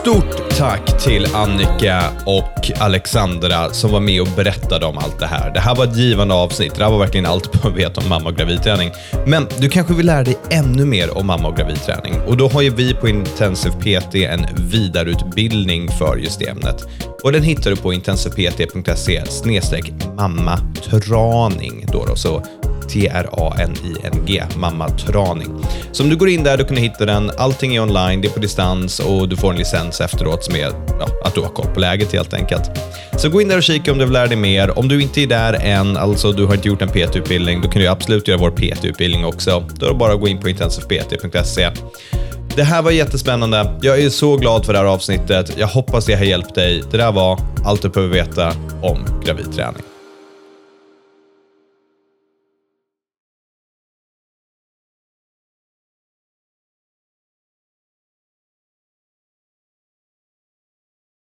S1: Stort tack till Annika och Alexandra som var med och berättade om allt det här. Det här var ett givande avsnitt. Det här var verkligen allt man vet om mamma och gravidträning. Men du kanske vill lära dig ännu mer om mamma och gravidträning och då har ju vi på Intensive PT en vidareutbildning för just det ämnet. Och den hittar du på intensivept.se mammatraning. Då då, så T-R-A-N-I-N-G, Mamma Traning. Så om du går in där, du kan hitta den. Allting är online, det är på distans och du får en licens efteråt som är ja, att du har koll på läget helt enkelt. Så gå in där och kika om du vill lära dig mer. Om du inte är där än, alltså du har inte gjort en PT-utbildning, då kan du absolut göra vår PT-utbildning också. Då är det bara att gå in på intensivpt.se. Det här var jättespännande. Jag är så glad för det här avsnittet. Jag hoppas det har hjälpt dig. Det där var allt du behöver veta om gravidträning.